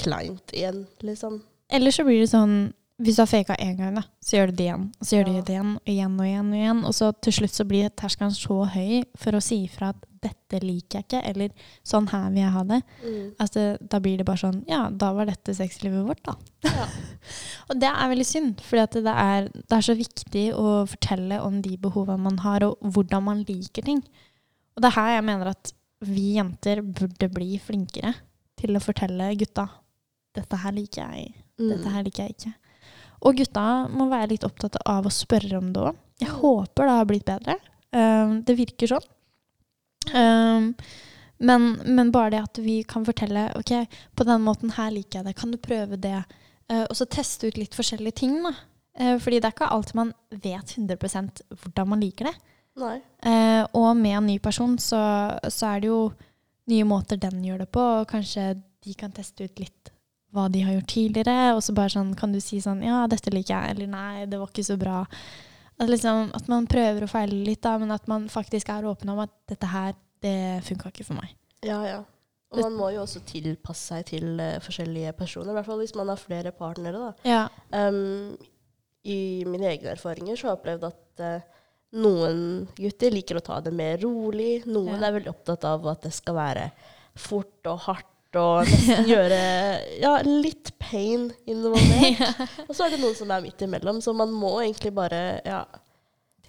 kleint igjen, liksom. eller så blir det sånn hvis du har faka én gang, da, så gjør du det igjen. Og så gjør du det igjen og igjen og igjen. Og igjen. Og så til slutt så blir terskelen så høy for å si ifra at 'dette liker jeg ikke', eller 'sånn her vil jeg ha det'. Mm. Altså, da blir det bare sånn Ja, da var dette sexlivet vårt, da. Ja. Og det er veldig synd, for det, det er så viktig å fortelle om de behovene man har, og hvordan man liker ting. Og det er her jeg mener at vi jenter burde bli flinkere til å fortelle gutta 'dette her liker jeg', Mm. dette her liker jeg ikke. Og gutta må være litt opptatt av å spørre om det òg. Jeg håper det har blitt bedre. Um, det virker sånn. Um, men, men bare det at vi kan fortelle ok, på den måten her liker jeg det, kan du prøve det? Uh, og så teste ut litt forskjellige ting. da. Uh, fordi det er ikke alltid man vet 100% hvordan man liker det. Uh, og med en ny person så, så er det jo nye måter den gjør det på, og kanskje de kan teste ut litt hva de har gjort tidligere, og så bare sånn kan du si sånn Ja, dette liker jeg, eller nei, det var ikke så bra. At, liksom, at man prøver å feile litt, da, men at man faktisk er åpen om at dette her, det funka ikke for meg. Ja, ja. Og man må jo også tilpasse seg til uh, forskjellige personer. I hvert fall hvis man har flere partnere. da. Ja. Um, I mine egne erfaringer så har jeg opplevd at uh, noen gutter liker å ta det mer rolig. Noen Ja. er veldig opptatt av at det skal være fort og hardt og nesten gjøre ja, litt pain involvert. Og så er det noen som er midt imellom, så man må egentlig bare ja,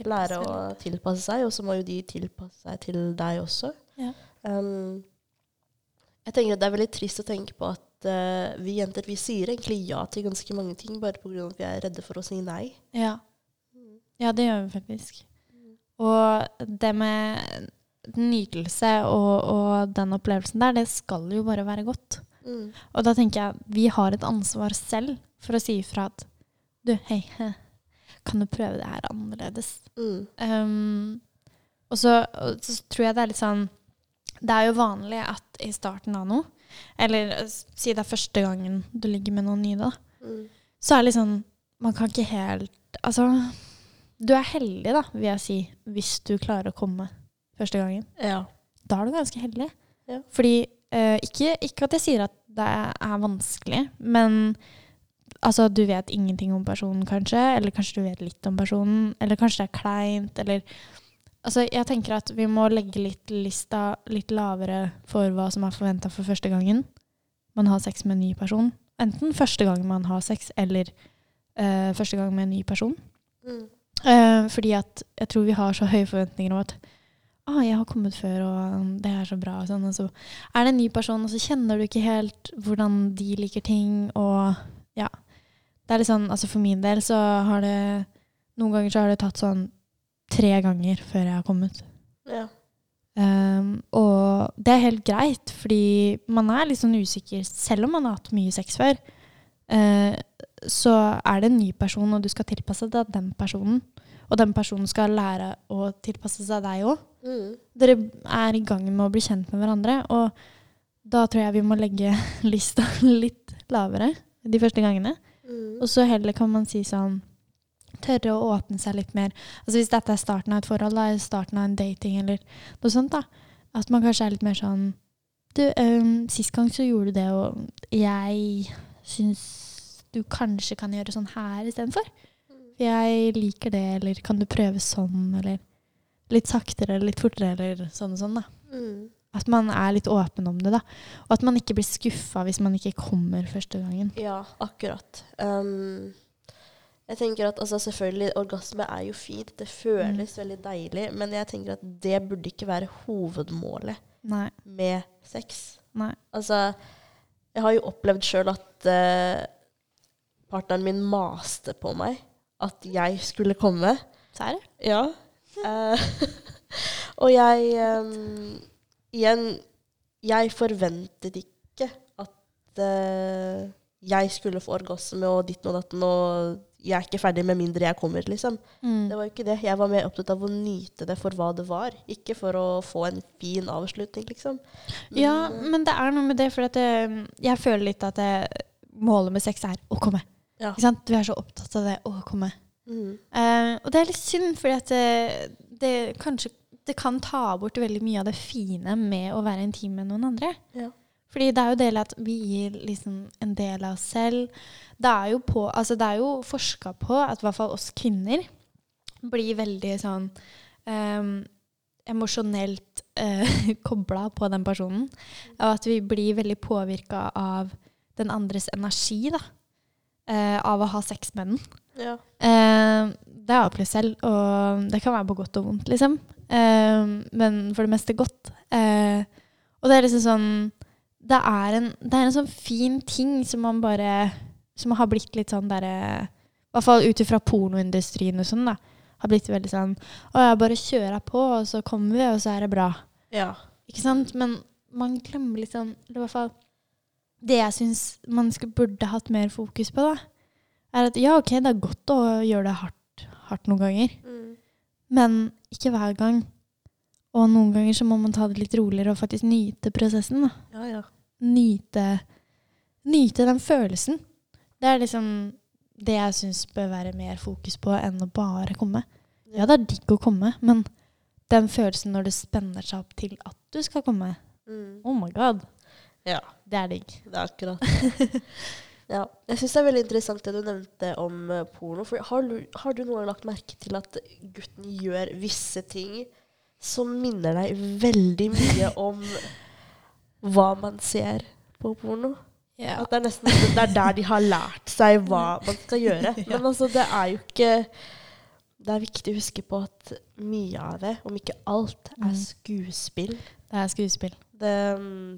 lære å tilpasse seg, og så må jo de tilpasse seg til deg også. Ja. Um, jeg tenker at Det er veldig trist å tenke på at uh, vi jenter vi sier egentlig ja til ganske mange ting, bare pga. at vi er redde for å si nei. Ja. ja, det gjør vi faktisk. Og det med nytelse og, og den opplevelsen der, det skal jo bare være godt. Mm. Og da tenker jeg vi har et ansvar selv for å si ifra at du, hei, kan du prøve det her annerledes? Mm. Um, og, så, så tror jeg det er litt sånn Det er jo vanlig at i starten av noe, eller si det er første gangen du ligger med noen nye, da, Mm. så er det litt sånn Man kan ikke helt Altså, du er heldig, da, vil jeg si, hvis du klarer å komme første gangen. Ja. Da er du ganske heldig. Ja. Fordi eh, ikke, ikke at jeg sier at det er vanskelig, men altså, du vet ingenting om personen, kanskje. Eller kanskje du vet litt om personen. Eller kanskje det er kleint. Eller Altså, jeg tenker at vi må legge litt lista litt lavere for hva som er forventa for første gangen man har sex med en ny person. Enten første gang man har sex, eller eh, første gang med en ny person. Mm. Eh, fordi at jeg tror vi har så høye forventninger om at ah, jeg har kommet før, og um, det er så bra. Og, sånn, og så er det en ny person, og så kjenner du ikke helt hvordan de liker ting. Og ja. Det er litt sånn, altså For min del så har det Noen ganger så har det tatt sånn tre ganger før jeg har kommet. Ja. Um, og det er helt greit, fordi man er litt sånn usikker, selv om man har hatt mye sex før. Uh, så er det en ny person, og du skal tilpasse deg den personen. Og den personen skal lære å tilpasse seg deg òg. Mm. Dere er i gang med å bli kjent med hverandre, og da tror jeg vi må legge lista litt lavere de første gangene. Mm. Og så heller kan man si sånn Tørre å åpne seg litt mer. Altså Hvis dette er starten av et forhold, da, starten av en dating, eller noe sånt, da. At man kanskje er litt mer sånn Du, um, sist gang så gjorde du det, og jeg syns du kanskje kan gjøre sånn her istedenfor. Jeg liker det, eller kan du prøve sånn, eller litt saktere, eller litt fortere, eller sånn og sånn, da. Mm. At man er litt åpen om det, da. Og at man ikke blir skuffa hvis man ikke kommer første gangen. Ja, akkurat. Um, jeg tenker at altså, Selvfølgelig, orgasme er jo fint. Det føles veldig deilig. Men jeg tenker at det burde ikke være hovedmålet Nei. med sex. Nei. Altså, jeg har jo opplevd sjøl at uh, partneren min maste på meg at jeg skulle komme. Serr? Ja. Eh, og jeg ehm, Igjen, jeg forventet ikke at eh, jeg skulle få orgasme og ditten og datten, og jeg er ikke ferdig med mindre jeg kommer, liksom. Mm. Det var jo ikke det. Jeg var mer opptatt av å nyte det for hva det var, ikke for å få en fin avslutning, liksom. Men, Ja, eh, men det er noe med det, for at det, jeg føler litt at det, målet med sex er å komme. Ja. Ikke sant? Du er så opptatt av det å komme. mm, Uh, og det er litt synd, fordi at det, det kanskje det kan ta bort veldig mye av det fine med å være intim med noen andre. Ja. Fordi det er jo del av at vi gir liksom en del av oss selv. Det er jo, på, altså det er jo forska på at i hvert fall oss kvinner blir veldig sånn um, emosjonelt uh, kobla på den personen. Og at vi blir veldig påvirka av den andres energi, da. Eh, av å ha sex med den. ja. Eh, det er opp til selv, og det kan være på godt og vondt, liksom. Eh, men for det meste godt. Eh, og det er liksom sånn det er, en, det er en sånn fin ting som man bare Som har blitt litt sånn derre I hvert fall ut ifra pornoindustrien og sånn, da. Har blitt veldig sånn Å ja, bare kjører på, og så kommer vi, og så er det bra. ja. Ikke sant? Men man glemmer litt sånn Eller i hvert fall Det jeg syns man skulle, burde hatt mer fokus på, da, er at ja, OK, det er godt å gjøre det hardt, hardt noen ganger, Mm. men ikke hver gang. Og noen ganger så må man ta det litt roligere og faktisk nyte prosessen. da. ja, ja. Nyte, nyte den følelsen. Det er liksom det jeg syns bør være mer fokus på enn å bare komme. Ja, det er digg å komme, men den følelsen når det spenner seg opp til at du skal komme, Mm. oh my god, ja. Det er digg. Det er akkurat ja. Jeg syns det er veldig interessant det du nevnte om eh, porno. For har du, har du noen gang lagt merke til at gutten gjør visse ting som minner deg veldig mye om hva man ser på porno. Ja. At det er nesten det er der de har lært seg hva man skal gjøre. Men altså, det er jo ikke Det er viktig å huske på at mye av det, om ikke alt, er Mm. skuespill. Det er skuespill. Det, mm,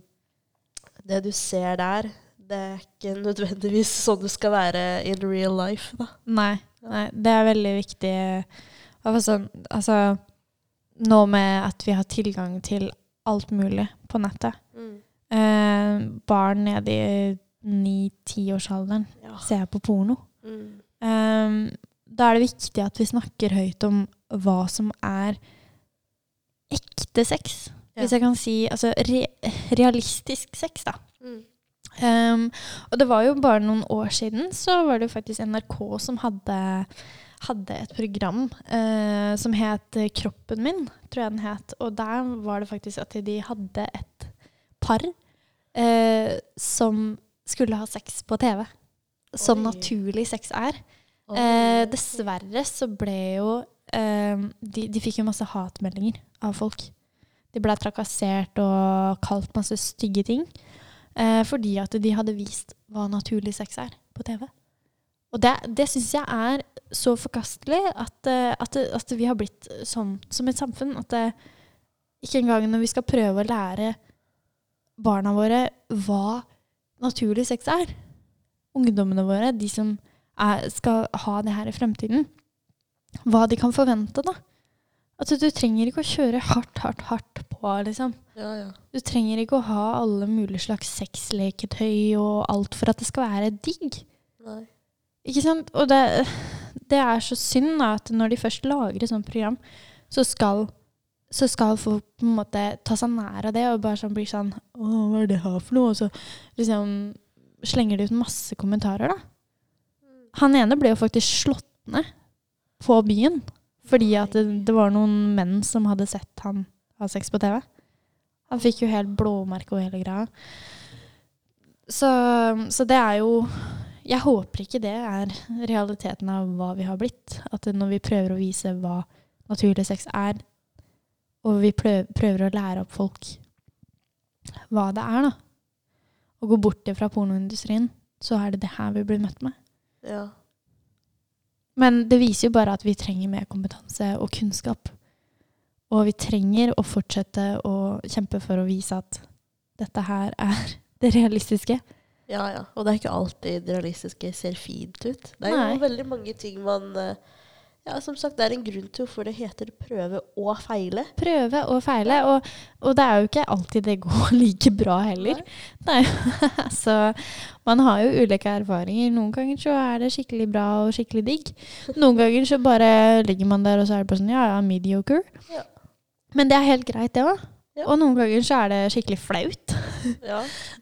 det du ser der, det er ikke nødvendigvis sånn du skal være in real life, da. Nei, nei, det er veldig viktig. Altså, altså, nå med at vi har tilgang til alt mulig på nettet. Eh, barn nede i ni-tiårsalderen Ja. ser på porno. Mm. Eh, da er det viktig at vi snakker høyt om hva som er ekte sex. Hvis jeg kan si altså, re realistisk sex, da. Mm. Um, og det var jo bare noen år siden så var det jo faktisk NRK som hadde, hadde et program uh, som het Kroppen min, tror jeg den het. Og der var det faktisk at de hadde et par uh, som skulle ha sex på TV. Som Oi. naturlig sex er. Eh, dessverre så ble jo de, de fikk jo masse hatmeldinger av folk. De ble trakassert og kalt masse stygge ting. Eh, fordi at de hadde vist hva naturlig sex er på TV. Og det, det syns jeg er så forkastelig at, eh, at, at vi har blitt sånn som et samfunn. At det, ikke engang når vi skal prøve å lære barna våre hva naturlig sex er, ungdommene våre, de som er, skal ha det her i fremtiden, hva de kan forvente, da. At du trenger ikke å kjøre hardt, hardt, hardt på, liksom. Ja, ja. Du trenger ikke å ha alle mulige slags sexleketøy og alt for at det skal være digg. Nei. Ikke sant? Og det, det er så synd da, at når de først lager et sånt program, så skal, så skal folk på en måte ta seg nær av det og bare sånn bli sånn Å, hva er det her for noe? Og så liksom slenger de ut masse kommentarer, da. Han ene ble jo faktisk slått ned på byen fordi at det, det var noen menn som hadde sett han ha sex på TV. Han fikk jo helt blåmerke og hele greia. Så, så det er jo Jeg håper ikke det er realiteten av hva vi har blitt. At når vi prøver å vise hva naturlig sex er, og vi prøver, prøver å lære opp folk hva det er, da, og gå bort fra pornoindustrien, så er det det her vi blir møtt med. Ja. Men det viser jo bare at vi trenger mer kompetanse og kunnskap. Og vi trenger å fortsette å kjempe for å vise at dette her er det realistiske. Ja, ja. Og det er ikke alltid det realistiske ser fint ut. Det er Nei. jo veldig mange ting man eh, Ja, som sagt, det er en grunn til hvorfor det heter prøve og feile. Prøve og feile. Og, og det er jo ikke alltid det går like bra heller. Nei. så man har jo ulike erfaringer. Noen ganger så er det skikkelig bra og skikkelig digg. Noen ganger så bare ligger man der, og så er det bare sånn ja, ja, mediocre. Ja. Men det er helt greit, det òg. Ja. Og noen ganger så er det skikkelig flaut. Ja.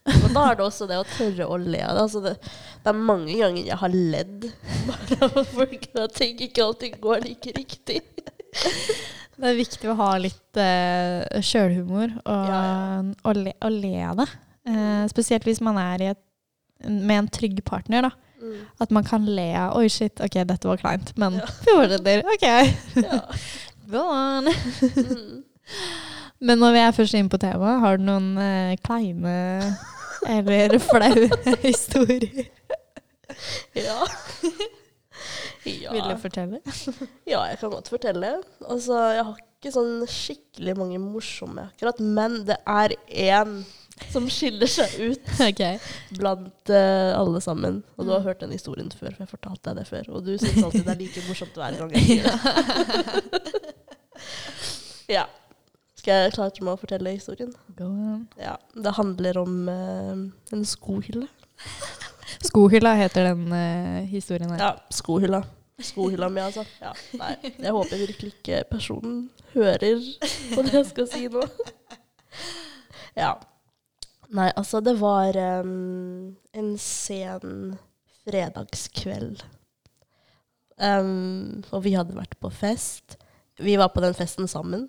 Men da er det også det å tørre å le av. Altså det. Det er mange ganger jeg har ledd bare av at ting ikke alltid går like riktig. Det er viktig å ha litt uh, sjølhumor og, Ja, og, le, og le av det. Uh, spesielt hvis man er i et, med en trygg partner. da. Mm. At man kan le av 'oi, shit, ok, dette var kleint', men Ja. fortsetter. Ok, Ja. go on. Mm. Men når vi er først inne på temaet, har du noen eh, kleine eller flaue historier? Ja. ja. Vil du fortelle? Ja, jeg kan godt fortelle. Altså, jeg har ikke sånn skikkelig mange morsomme akkurat, men det er én som skiller seg ut okay. blant uh, alle sammen. Og du har hørt den historien før, for jeg fortalte deg det før. Og du syns alltid det er like morsomt hver gang jeg sier det. ja. Skal jeg klare meg å fortelle historien? Go on. Ja. Det handler om uh, en skohylle. Skohylla heter den uh, historien her. Ja, skohylla. Skohylla mi, altså. Ja, nei, jeg håper virkelig ikke personen hører på det jeg skal si nå. Ja. Nei, altså, det var um, en sen fredagskveld. Um, og vi hadde vært på fest. Vi var på den festen sammen.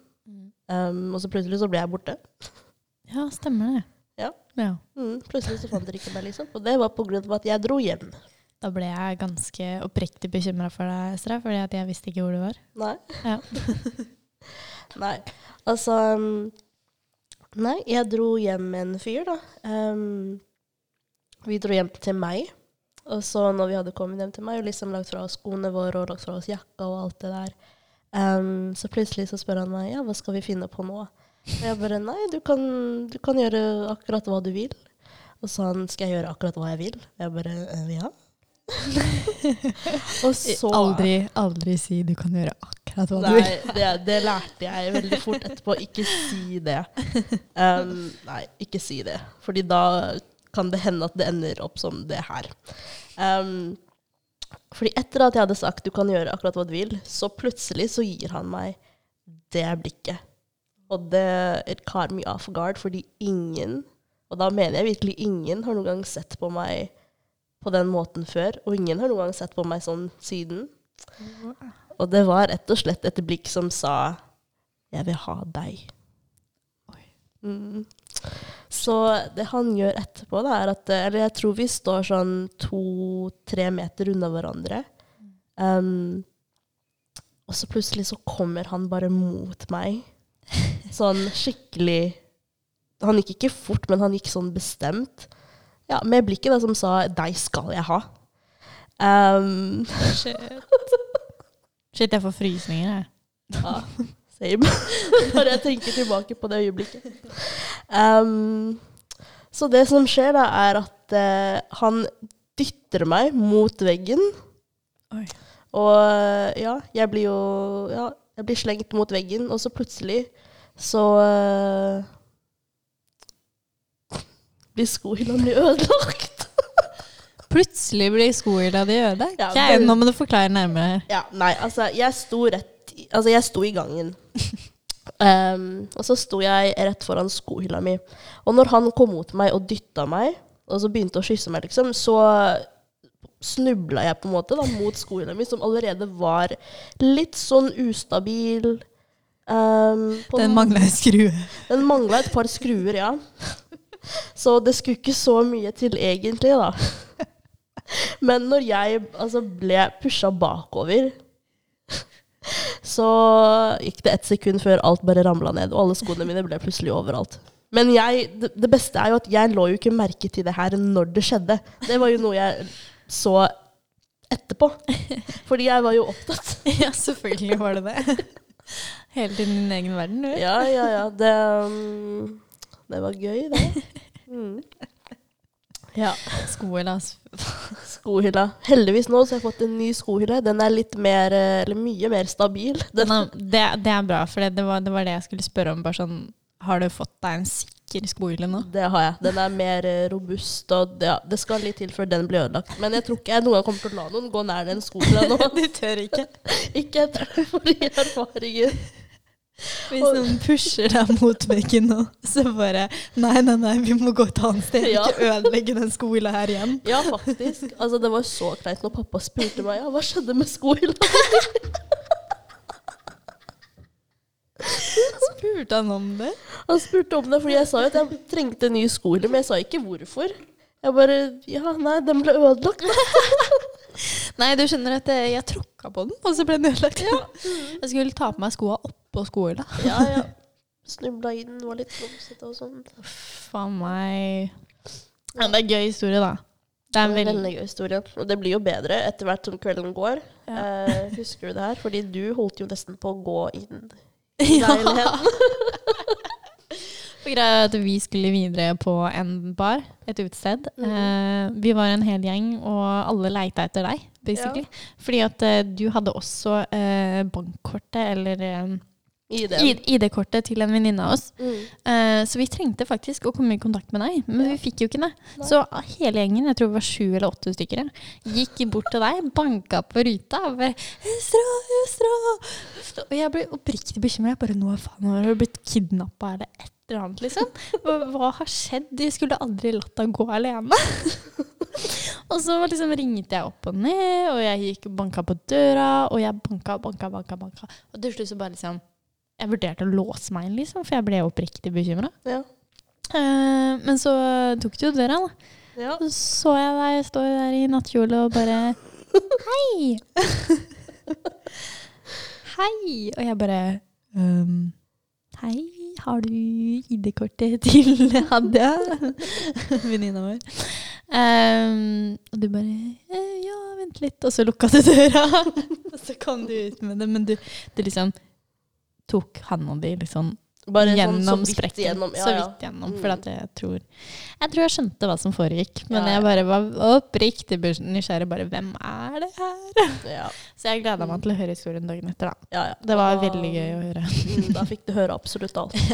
Um, og så plutselig så ble jeg borte. Ja, stemmer det. Ja. ja. Mm, plutselig så fant dere ikke meg, liksom. Og det var på grunn av at jeg dro hjem. Da ble jeg ganske oppriktig bekymra for deg, Estra, fordi jeg visste ikke hvor du var. Nei. Ja. Nei. Altså um, Nei, jeg dro hjem med en fyr, da. Um, Vi dro hjem til meg. Og så når vi hadde kommet hjem til meg og liksom lagt fra oss skoene våre og lagt fra oss jakka og alt det der, um, så plutselig så spør han meg ja, hva skal vi finne på nå. Og jeg bare nei, du kan, du kan gjøre akkurat hva du vil. Og så han skal jeg gjøre akkurat hva jeg vil. Jeg bare «Eh, ja. og så Aldri, aldri si du kan gjøre akkurat hva du Nei, vil. det, det lærte jeg veldig fort etterpå. Ikke si det. Um, nei, ikke si det. Fordi da kan det hende at det ender opp som det her. Um, fordi etter at jeg hadde sagt du kan gjøre akkurat hva du vil, så plutselig så gir han meg det blikket. Og det it caught me off guard, fordi ingen, og da mener jeg virkelig ingen, har noen gang sett på meg på den måten før. Og ingen har noen gang sett på meg sånn siden. Og det var rett og slett et blikk som sa 'Jeg vil ha deg'. Mm. Så det han gjør etterpå, da, er at Eller jeg tror vi står sånn to-tre meter unna hverandre. Um, og så plutselig så kommer han bare mot meg. Sånn skikkelig Han gikk ikke fort, men han gikk sånn bestemt. Ja, Med blikket da som sa 'deg skal jeg ha'. Um, Shit. Shit, jeg får frysninger, jeg. Ja, same. Når jeg tenker tilbake på det øyeblikket. Um, så det som skjer, da, er at uh, han dytter meg mot veggen. Oi. Og eh, ja, jeg blir jo Ja, jeg blir slengt mot veggen, og så plutselig så eh, blir skohylla mi ødelagt. Plutselig blir skohylla di ødelagt. Ja, Ok, det- nå må du forklare nærmere. Ja, nei, altså, jeg sto rett i- Altså, jeg sto i gangen. Um, og så sto jeg rett foran skohylla mi. Og når han kom mot meg og dytta meg, og så begynte å kysse meg, liksom, så snubla jeg på en måte da, mot skohylla mi, som allerede var litt sånn ustabil. Um, på Den en- mangla en skrue. den mangla et par skruer, ja. Så det skulle ikke så mye til egentlig, da. Men når jeg altså, ble pusha bakover, så gikk det ett sekund før alt bare ramla ned, og alle skoene mine ble plutselig overalt. Men jeg, det, beste er jo at jeg lå jo ikke merke til det her når det skjedde. Det var jo noe jeg så etterpå. Fordi jeg var jo opptatt. Ja, selvfølgelig var det det. Hele tiden i din egen verden, du. Ja, ja, ja. Det, um, det var gøy, det. Mm. Ja. Skohylla. Skohylla. Heldigvis nå så har jeg fått en ny skohylle. Den er litt mer, eh, eller mye mer stabil. Den, det, det er bra, for det, det, var, det var det jeg skulle spørre om. Bare sånn, har du fått deg en sikker skohylle nå? det har jeg. Den er mer eh, robust, og det, ja, det skal litt til før den blir ødelagt. Men jeg tror ikke jeg noen gang kommer til å la noen gå nær den skohylla nå. Du tør ikke. ikke etter forrige erfaringer. Hvis noen pusher deg mot veggen nå, så bare Nei, nei, nei, vi må gå et annet sted. Ja. Ikke ødelegge den skohylla her igjen. Ja, faktisk. Altså, det var så kleint når pappa spurte meg ja, hva skjedde med skohylla. Spurte han om det? Han spurte om det, fordi jeg sa jo at jeg trengte en ny skohylle, men jeg sa ikke hvorfor. Jeg bare Ja, nei, den ble ødelagt. Nei, du skjønner at jeg tråkka på den, og så ble den ødelagt. Jeg skulle ta på meg skoa oppå skolen. Ja, ja. Snubla inn, var litt klumsete og sånn. Faen meg. Ja, det er en gøy historie, da. Det er en veldig veldig gøy historie. Og det blir jo bedre etter hvert som kvelden går. Ja. Eh, husker du det her? Fordi du holdt jo nesten på å gå inn i Ja. leiligheten. For greia er at vi skulle videre på en bar, et utested. Mhm. eh, vi var en hel gjeng, og alle leita etter deg, basically. Fordi at eh, du hadde også eh, bankkortet, eller eh, ID-kortet til en venninne av oss. Mm. Uh, så vi trengte faktisk å komme i kontakt med deg, men Ja. vi fikk jo ikke det. Nei. Så hele gjengen, jeg tror det var sju eller åtte stykker, gikk bort til deg, banka på ruta og bare 'Østra, Østra!' Østra!» Og jeg ble oppriktig bekymra. Bare nå faen, har du blitt kidnappa eller et eller annet, liksom? Hva, hva har skjedd? De skulle aldri latt deg gå alene. og så liksom ringte jeg opp og ned, og jeg gikk og banka på døra, og jeg banka, banka, banka, banka. Og til slutt så bare liksom Jeg vurderte å låse meg inn, liksom, for jeg ble oppriktig bekymra. Ja. Uh, men så tok du jo døra, da. ja. Så så jeg deg stå der i nattkjole og bare Hei! Hei! Og jeg bare um, Hei, har du ID-kortet til Hadia? Venninna vår. Um, og du bare eh, Ja, vent litt. Og så lukka du døra. og så kom du ut med det. Men du, du liksom tok hånda di liksom Bare gjennom sånn så sprekken. Gjennom, ja, Så vidt gjennom. Mm. For jeg tror Jeg tror jeg skjønte hva som foregikk. Men jeg bare var oppriktig nysgjerrig. Bare hvem er det her? Så jeg gleda meg til å høre historien dagen etter. da. Det var da- veldig gøy å høre. Mm, da fikk du høre absolutt alt.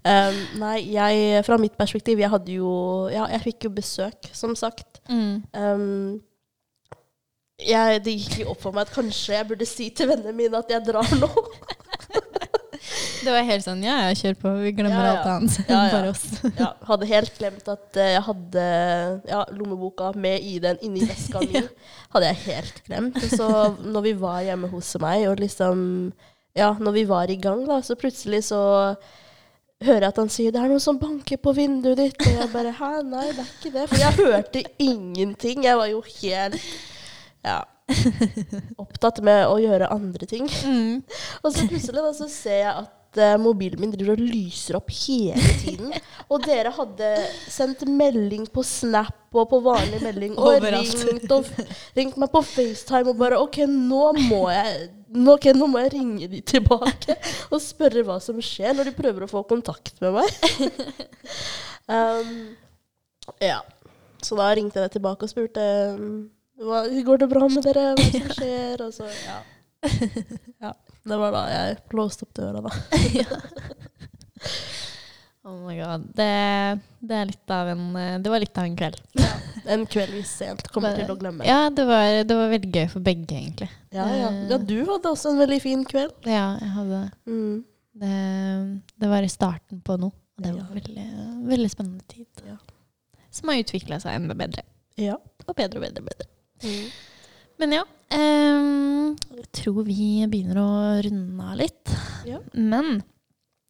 Um, nei, jeg, fra mitt perspektiv, jeg hadde jo Ja, jeg fikk jo besøk, som sagt. Mm. Um, jeg, det gikk jo opp for meg at kanskje jeg burde si til vennene mine at jeg drar nå. Det var helt sånn ja, ja, kjør på. Vi glemmer Ja, ja. alt annet. Ja, ja. Bare oss. Ja, hadde helt glemt at eh, jeg hadde ja, lommeboka med ID-en inni veska mi. Hadde jeg helt glemt. Så når vi var hjemme hos meg, og liksom Ja, når vi var i gang, da, så plutselig så hører jeg at han sier 'det er noen som banker på vinduet ditt'. Og jeg bare 'hæ, nei, det er ikke det'. For jeg hørte ingenting. Jeg var jo helt ja, opptatt med å gjøre andre ting. Mm. Og så plutselig da, så ser jeg at eh, mobilen min driver og lyser opp hele tiden. Og dere hadde sendt melding på Snap og på vanlig melding og ringt, og ringt meg på FaceTime og bare OK, nå må jeg nå, okay, nå må jeg ringe de tilbake og spørre hva som skjer når de prøver å få kontakt med meg. um, ja. Så da ringte jeg tilbake og spurte um, hva, går det bra med dere, hva som skjer? Og så, ja. ja. Det var da jeg låste opp døra, da. Oh my god. Det, det, en, eh, det var litt av en kveld. En kveld vi sent kommer til å glemme. Ja, det var, det var veldig gøy for begge, egentlig. Ja, ja. ja, du hadde også en veldig fin kveld. Ja, jeg hadde Mm. det. Det var i starten på noe. Og det Ja. var veldig, veldig spennende tid. Ja. Som har utvikla seg enda bedre. Ja. Og bedre og bedre og bedre. Mm. Men ja. Um, jeg tror vi begynner å runde av litt. Ja. Men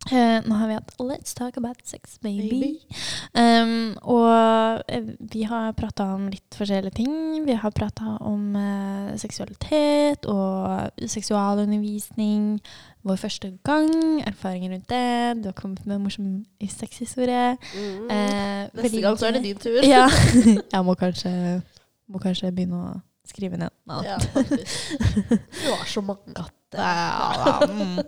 uh, nå har vi hatt Let's talk about sex, baby. Baby. Um, og uh, vi har prata om litt forskjellige ting. Vi har prata om uh, seksualitet og seksualundervisning. Vår første gang, erfaringer rundt det. Du har kommet med en morsom sexhistorie. Mm. Neste gang så er det din tur. Ja. Jeg må kanskje, må kanskje begynne å skrive ned. Nei. Ja, faktisk. Du har så mange katter. Ja, mm.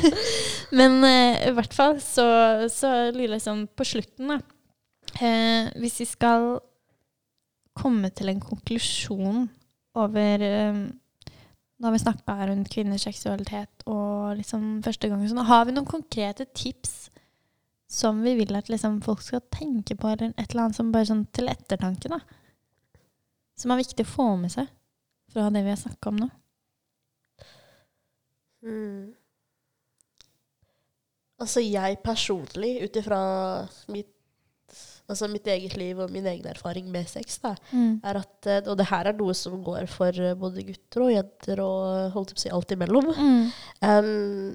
Men eh, i hvert fall så, så lurer jeg sånn på slutten, da. Eh, hvis vi skal komme til en konklusjon over eh, Nå har vi snakka rundt kvinners seksualitet og liksom første gang. sånn. har vi noen konkrete tips som vi vil at liksom folk skal tenke på, eller et eller annet som bare sånn til ettertanke, da. Som er viktig å få med seg fra det vi har snakka om nå. Mm. Altså, jeg personlig, ut ifra mitt, altså mitt eget liv og min egen erfaring med sex, da, er at eh, Og det her er noe som går for eh, både gutter og jenter og holdt på å si alt imellom. Mm. Um,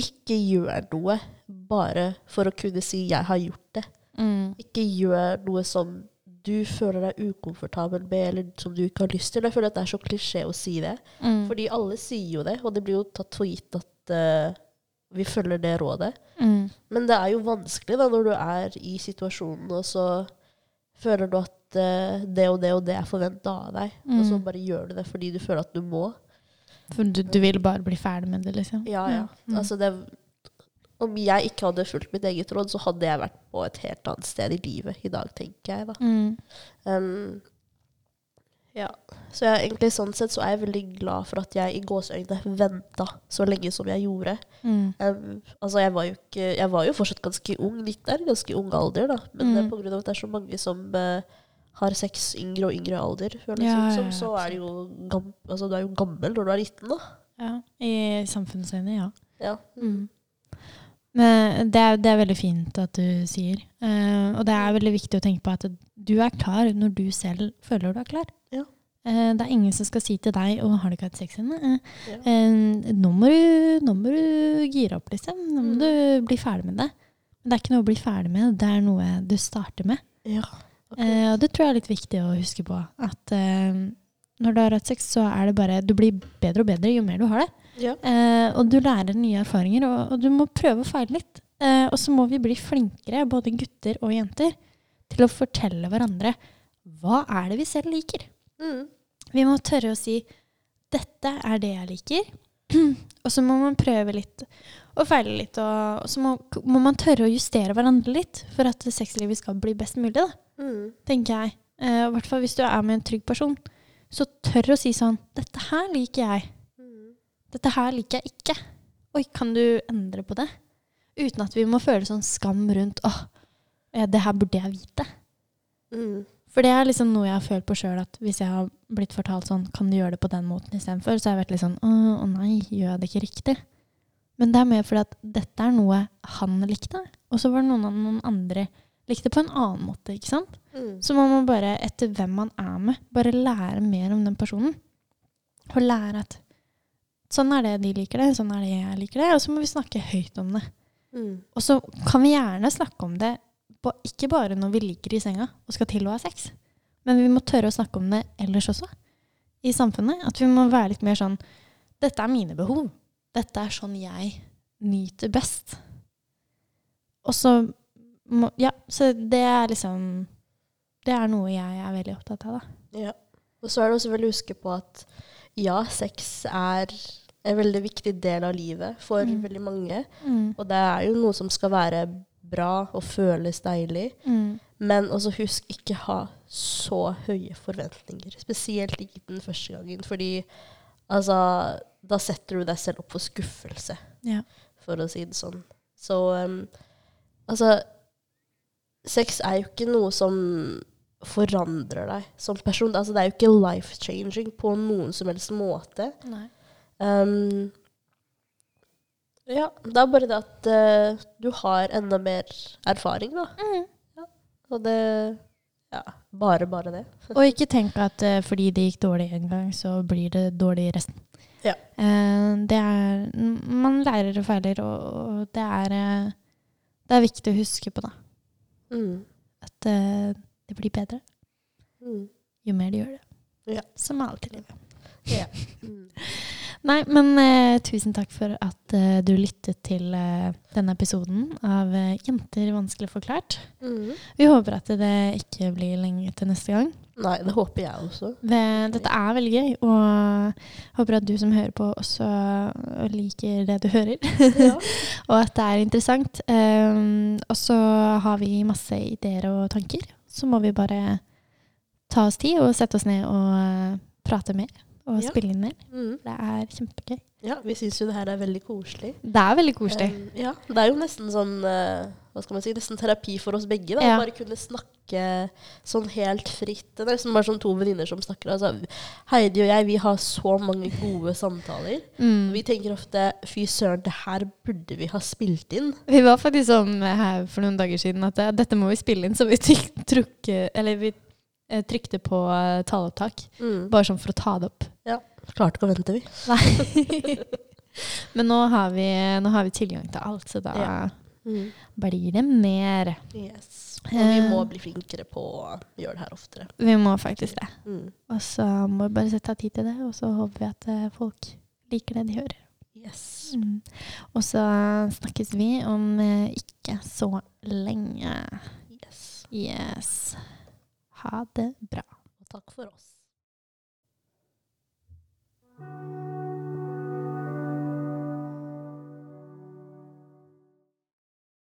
ikke gjør noe bare for å kunne si 'jeg har gjort det'. Mm. Ikke gjør noe som du føler deg ukomfortabel med, eller som du ikke har lyst til. Jeg føler at det er så klisjé å si det. Mm. Fordi alle sier jo det, og det blir jo tatt for gitt at uh, vi følger det rådet. Mm. Men det er jo vanskelig da når du er i situasjonen, og så føler du at uh, det og det og det er forventa av deg. Og så Mm. bare gjør du det fordi du føler at du må. For du, du vil bare bli ferdig med det, liksom? Ja, ja. Mm. Altså det, om jeg ikke hadde fulgt mitt eget råd, så hadde jeg vært på et helt annet sted i livet i dag, tenker jeg da. Mm. Um, ja. Så jeg, egentlig sånn sett så er jeg veldig glad for at jeg i gåseøynene venta så lenge som jeg gjorde. Mm. Um, altså jeg var jo ikke Jeg var jo fortsatt ganske ung, litt der, ganske ung alder, da. Men Mm. grunn pga. at det er så mange som uh, har sex yngre og yngre alder, føles Ja, som, ja, så er det jo gam, altså, du er jo gammel når du er 19, da. Ja. I samfunnsøyne, ja. Ja. Mm. Men det er, det er veldig fint at du sier. Uh, og det er veldig viktig å tenke på at du er klar når du selv føler du er klar. Ja. Uh, det er ingen som skal si til deg 'Å, har du ikke hatt sex ennå?' Uh, Ja. eh, nå, må du, 'Nå må du gire opp, liksom. Nå må Mm. du bli ferdig med det'. Men det er ikke noe å bli ferdig med, det er noe du starter med. ja. Eh, og det tror jeg er litt viktig å huske på. At eh, når du har hatt sex, så er det bare Du blir bedre og bedre jo mer du har det. Ja. Eh, og du lærer nye erfaringer, og, og du må prøve å feile litt. Eh, og så må vi bli flinkere, både gutter og jenter, til å fortelle hverandre hva er det vi selv liker. Mm. Vi må tørre å si 'dette er det jeg liker', og så må man prøve litt og feile litt. Og, og så må, må man tørre å justere hverandre litt for at sexlivet skal bli best mulig, Mm. tenker jeg. Eh, hvert fall hvis du er med en trygg person. Så tør å si sånn 'Dette her liker jeg'. Dette her liker jeg ikke. Oi, kan du endre på det? Uten at vi må føle sånn skam rundt eh, det her burde jeg vite. Mm. For det er liksom noe jeg har følt på sjøl, at hvis jeg har blitt fortalt sånn, kan du gjøre det på den måten istedenfor, så har jeg vært litt sånn å, å nei, gjør jeg det ikke riktig? Men det er mer fordi at dette er noe han likte, og så var det noen, av noen andre likte på en annen måte, ikke sant? Mm. Så må man bare, etter hvem man er med, bare lære mer om den personen. Og lære at sånn er det de liker det, sånn er det jeg liker det, og så må vi snakke høyt om det. Mm. Og så kan vi gjerne snakke om det, på, ikke bare når vi ligger i senga og skal til å ha sex, men vi må tørre å snakke om det ellers også i samfunnet. At vi må være litt mer sånn Dette er mine behov. Dette er sånn jeg nyter best. Og så må Ja, så det er liksom Det er noe jeg er veldig opptatt av, da. Ja. Og så er det også vel å huske på at ja, sex er en veldig viktig del av livet for Mm. veldig mange. Mm. Og det er jo noe som skal være bra og føles deilig. Mm. Men også husk ikke ha så høye forventninger. Spesielt ikke den første gangen. Fordi altså, da setter du deg selv opp for skuffelse, Ja. for å si det sånn. Så um, altså Sex er jo ikke noe som forandrer deg som person. Altså, det er jo ikke life-changing på noen som helst måte. Nei. Um, ja, det er bare det at uh, du har enda mer erfaring, da. Mm. Og det Ja, bare, bare det. Og ikke tenk at uh, fordi det gikk dårlig en gang, så blir det dårlig resten. Ja. Uh, det er Man lærer og feiler, og, og det er eh, Det er viktig å huske på, da. Mm. At det blir bedre Mm. jo mer du gjør det. Ja. Som alltid i livet. Ja. Mm. Nei, men eh, tusen takk for at eh, du lyttet til eh, denne episoden av eh, Jenter vanskelig forklart. Mm. Vi håper at det ikke blir lenge til neste gang. Nei, det håper jeg også. Det, dette er veldig gøy, og håper at du som hører på, også liker det du hører. Ja. og at det er interessant. Um, og så har vi masse ideer og tanker. Så må vi bare ta oss tid og sette oss ned og eh, prate mer. Og Ja. spille inn mer. Mm. Det er kjempegøy. ja, vi syns jo det her er veldig koselig. Det er veldig koselig. Um, ja, det er jo nesten sånn uh, Hva skal man si, nesten terapi for oss begge. da, Ja. Bare kunne snakke sånn helt fritt. Det er liksom bare sånn to venninner som snakker. Altså, Heidi og jeg vi har så mange gode samtaler. Mm. Vi tenker ofte fy søren, det her burde vi ha spilt inn. Vi var faktisk sånn her for noen dager siden at eh, dette må vi spille inn, så vi trukket eller vi trykte på eh, taleopptak. Mm. Bare sånn for å ta det opp. Klarte ikke å vente, vi. Nei. Men nå har, vi, nå har vi tilgang til alt, så da Ja. blir det mer. Yes. Og vi Eh. må bli flinkere på å gjøre det her oftere. Vi må faktisk det. Mm. Og så må vi bare sette av tid til det, og så håper vi at eh, folk liker det de hører. Yes. Mm. Og så snakkes vi om eh, ikke så lenge. yes. Yes. Ha det bra, og takk for oss.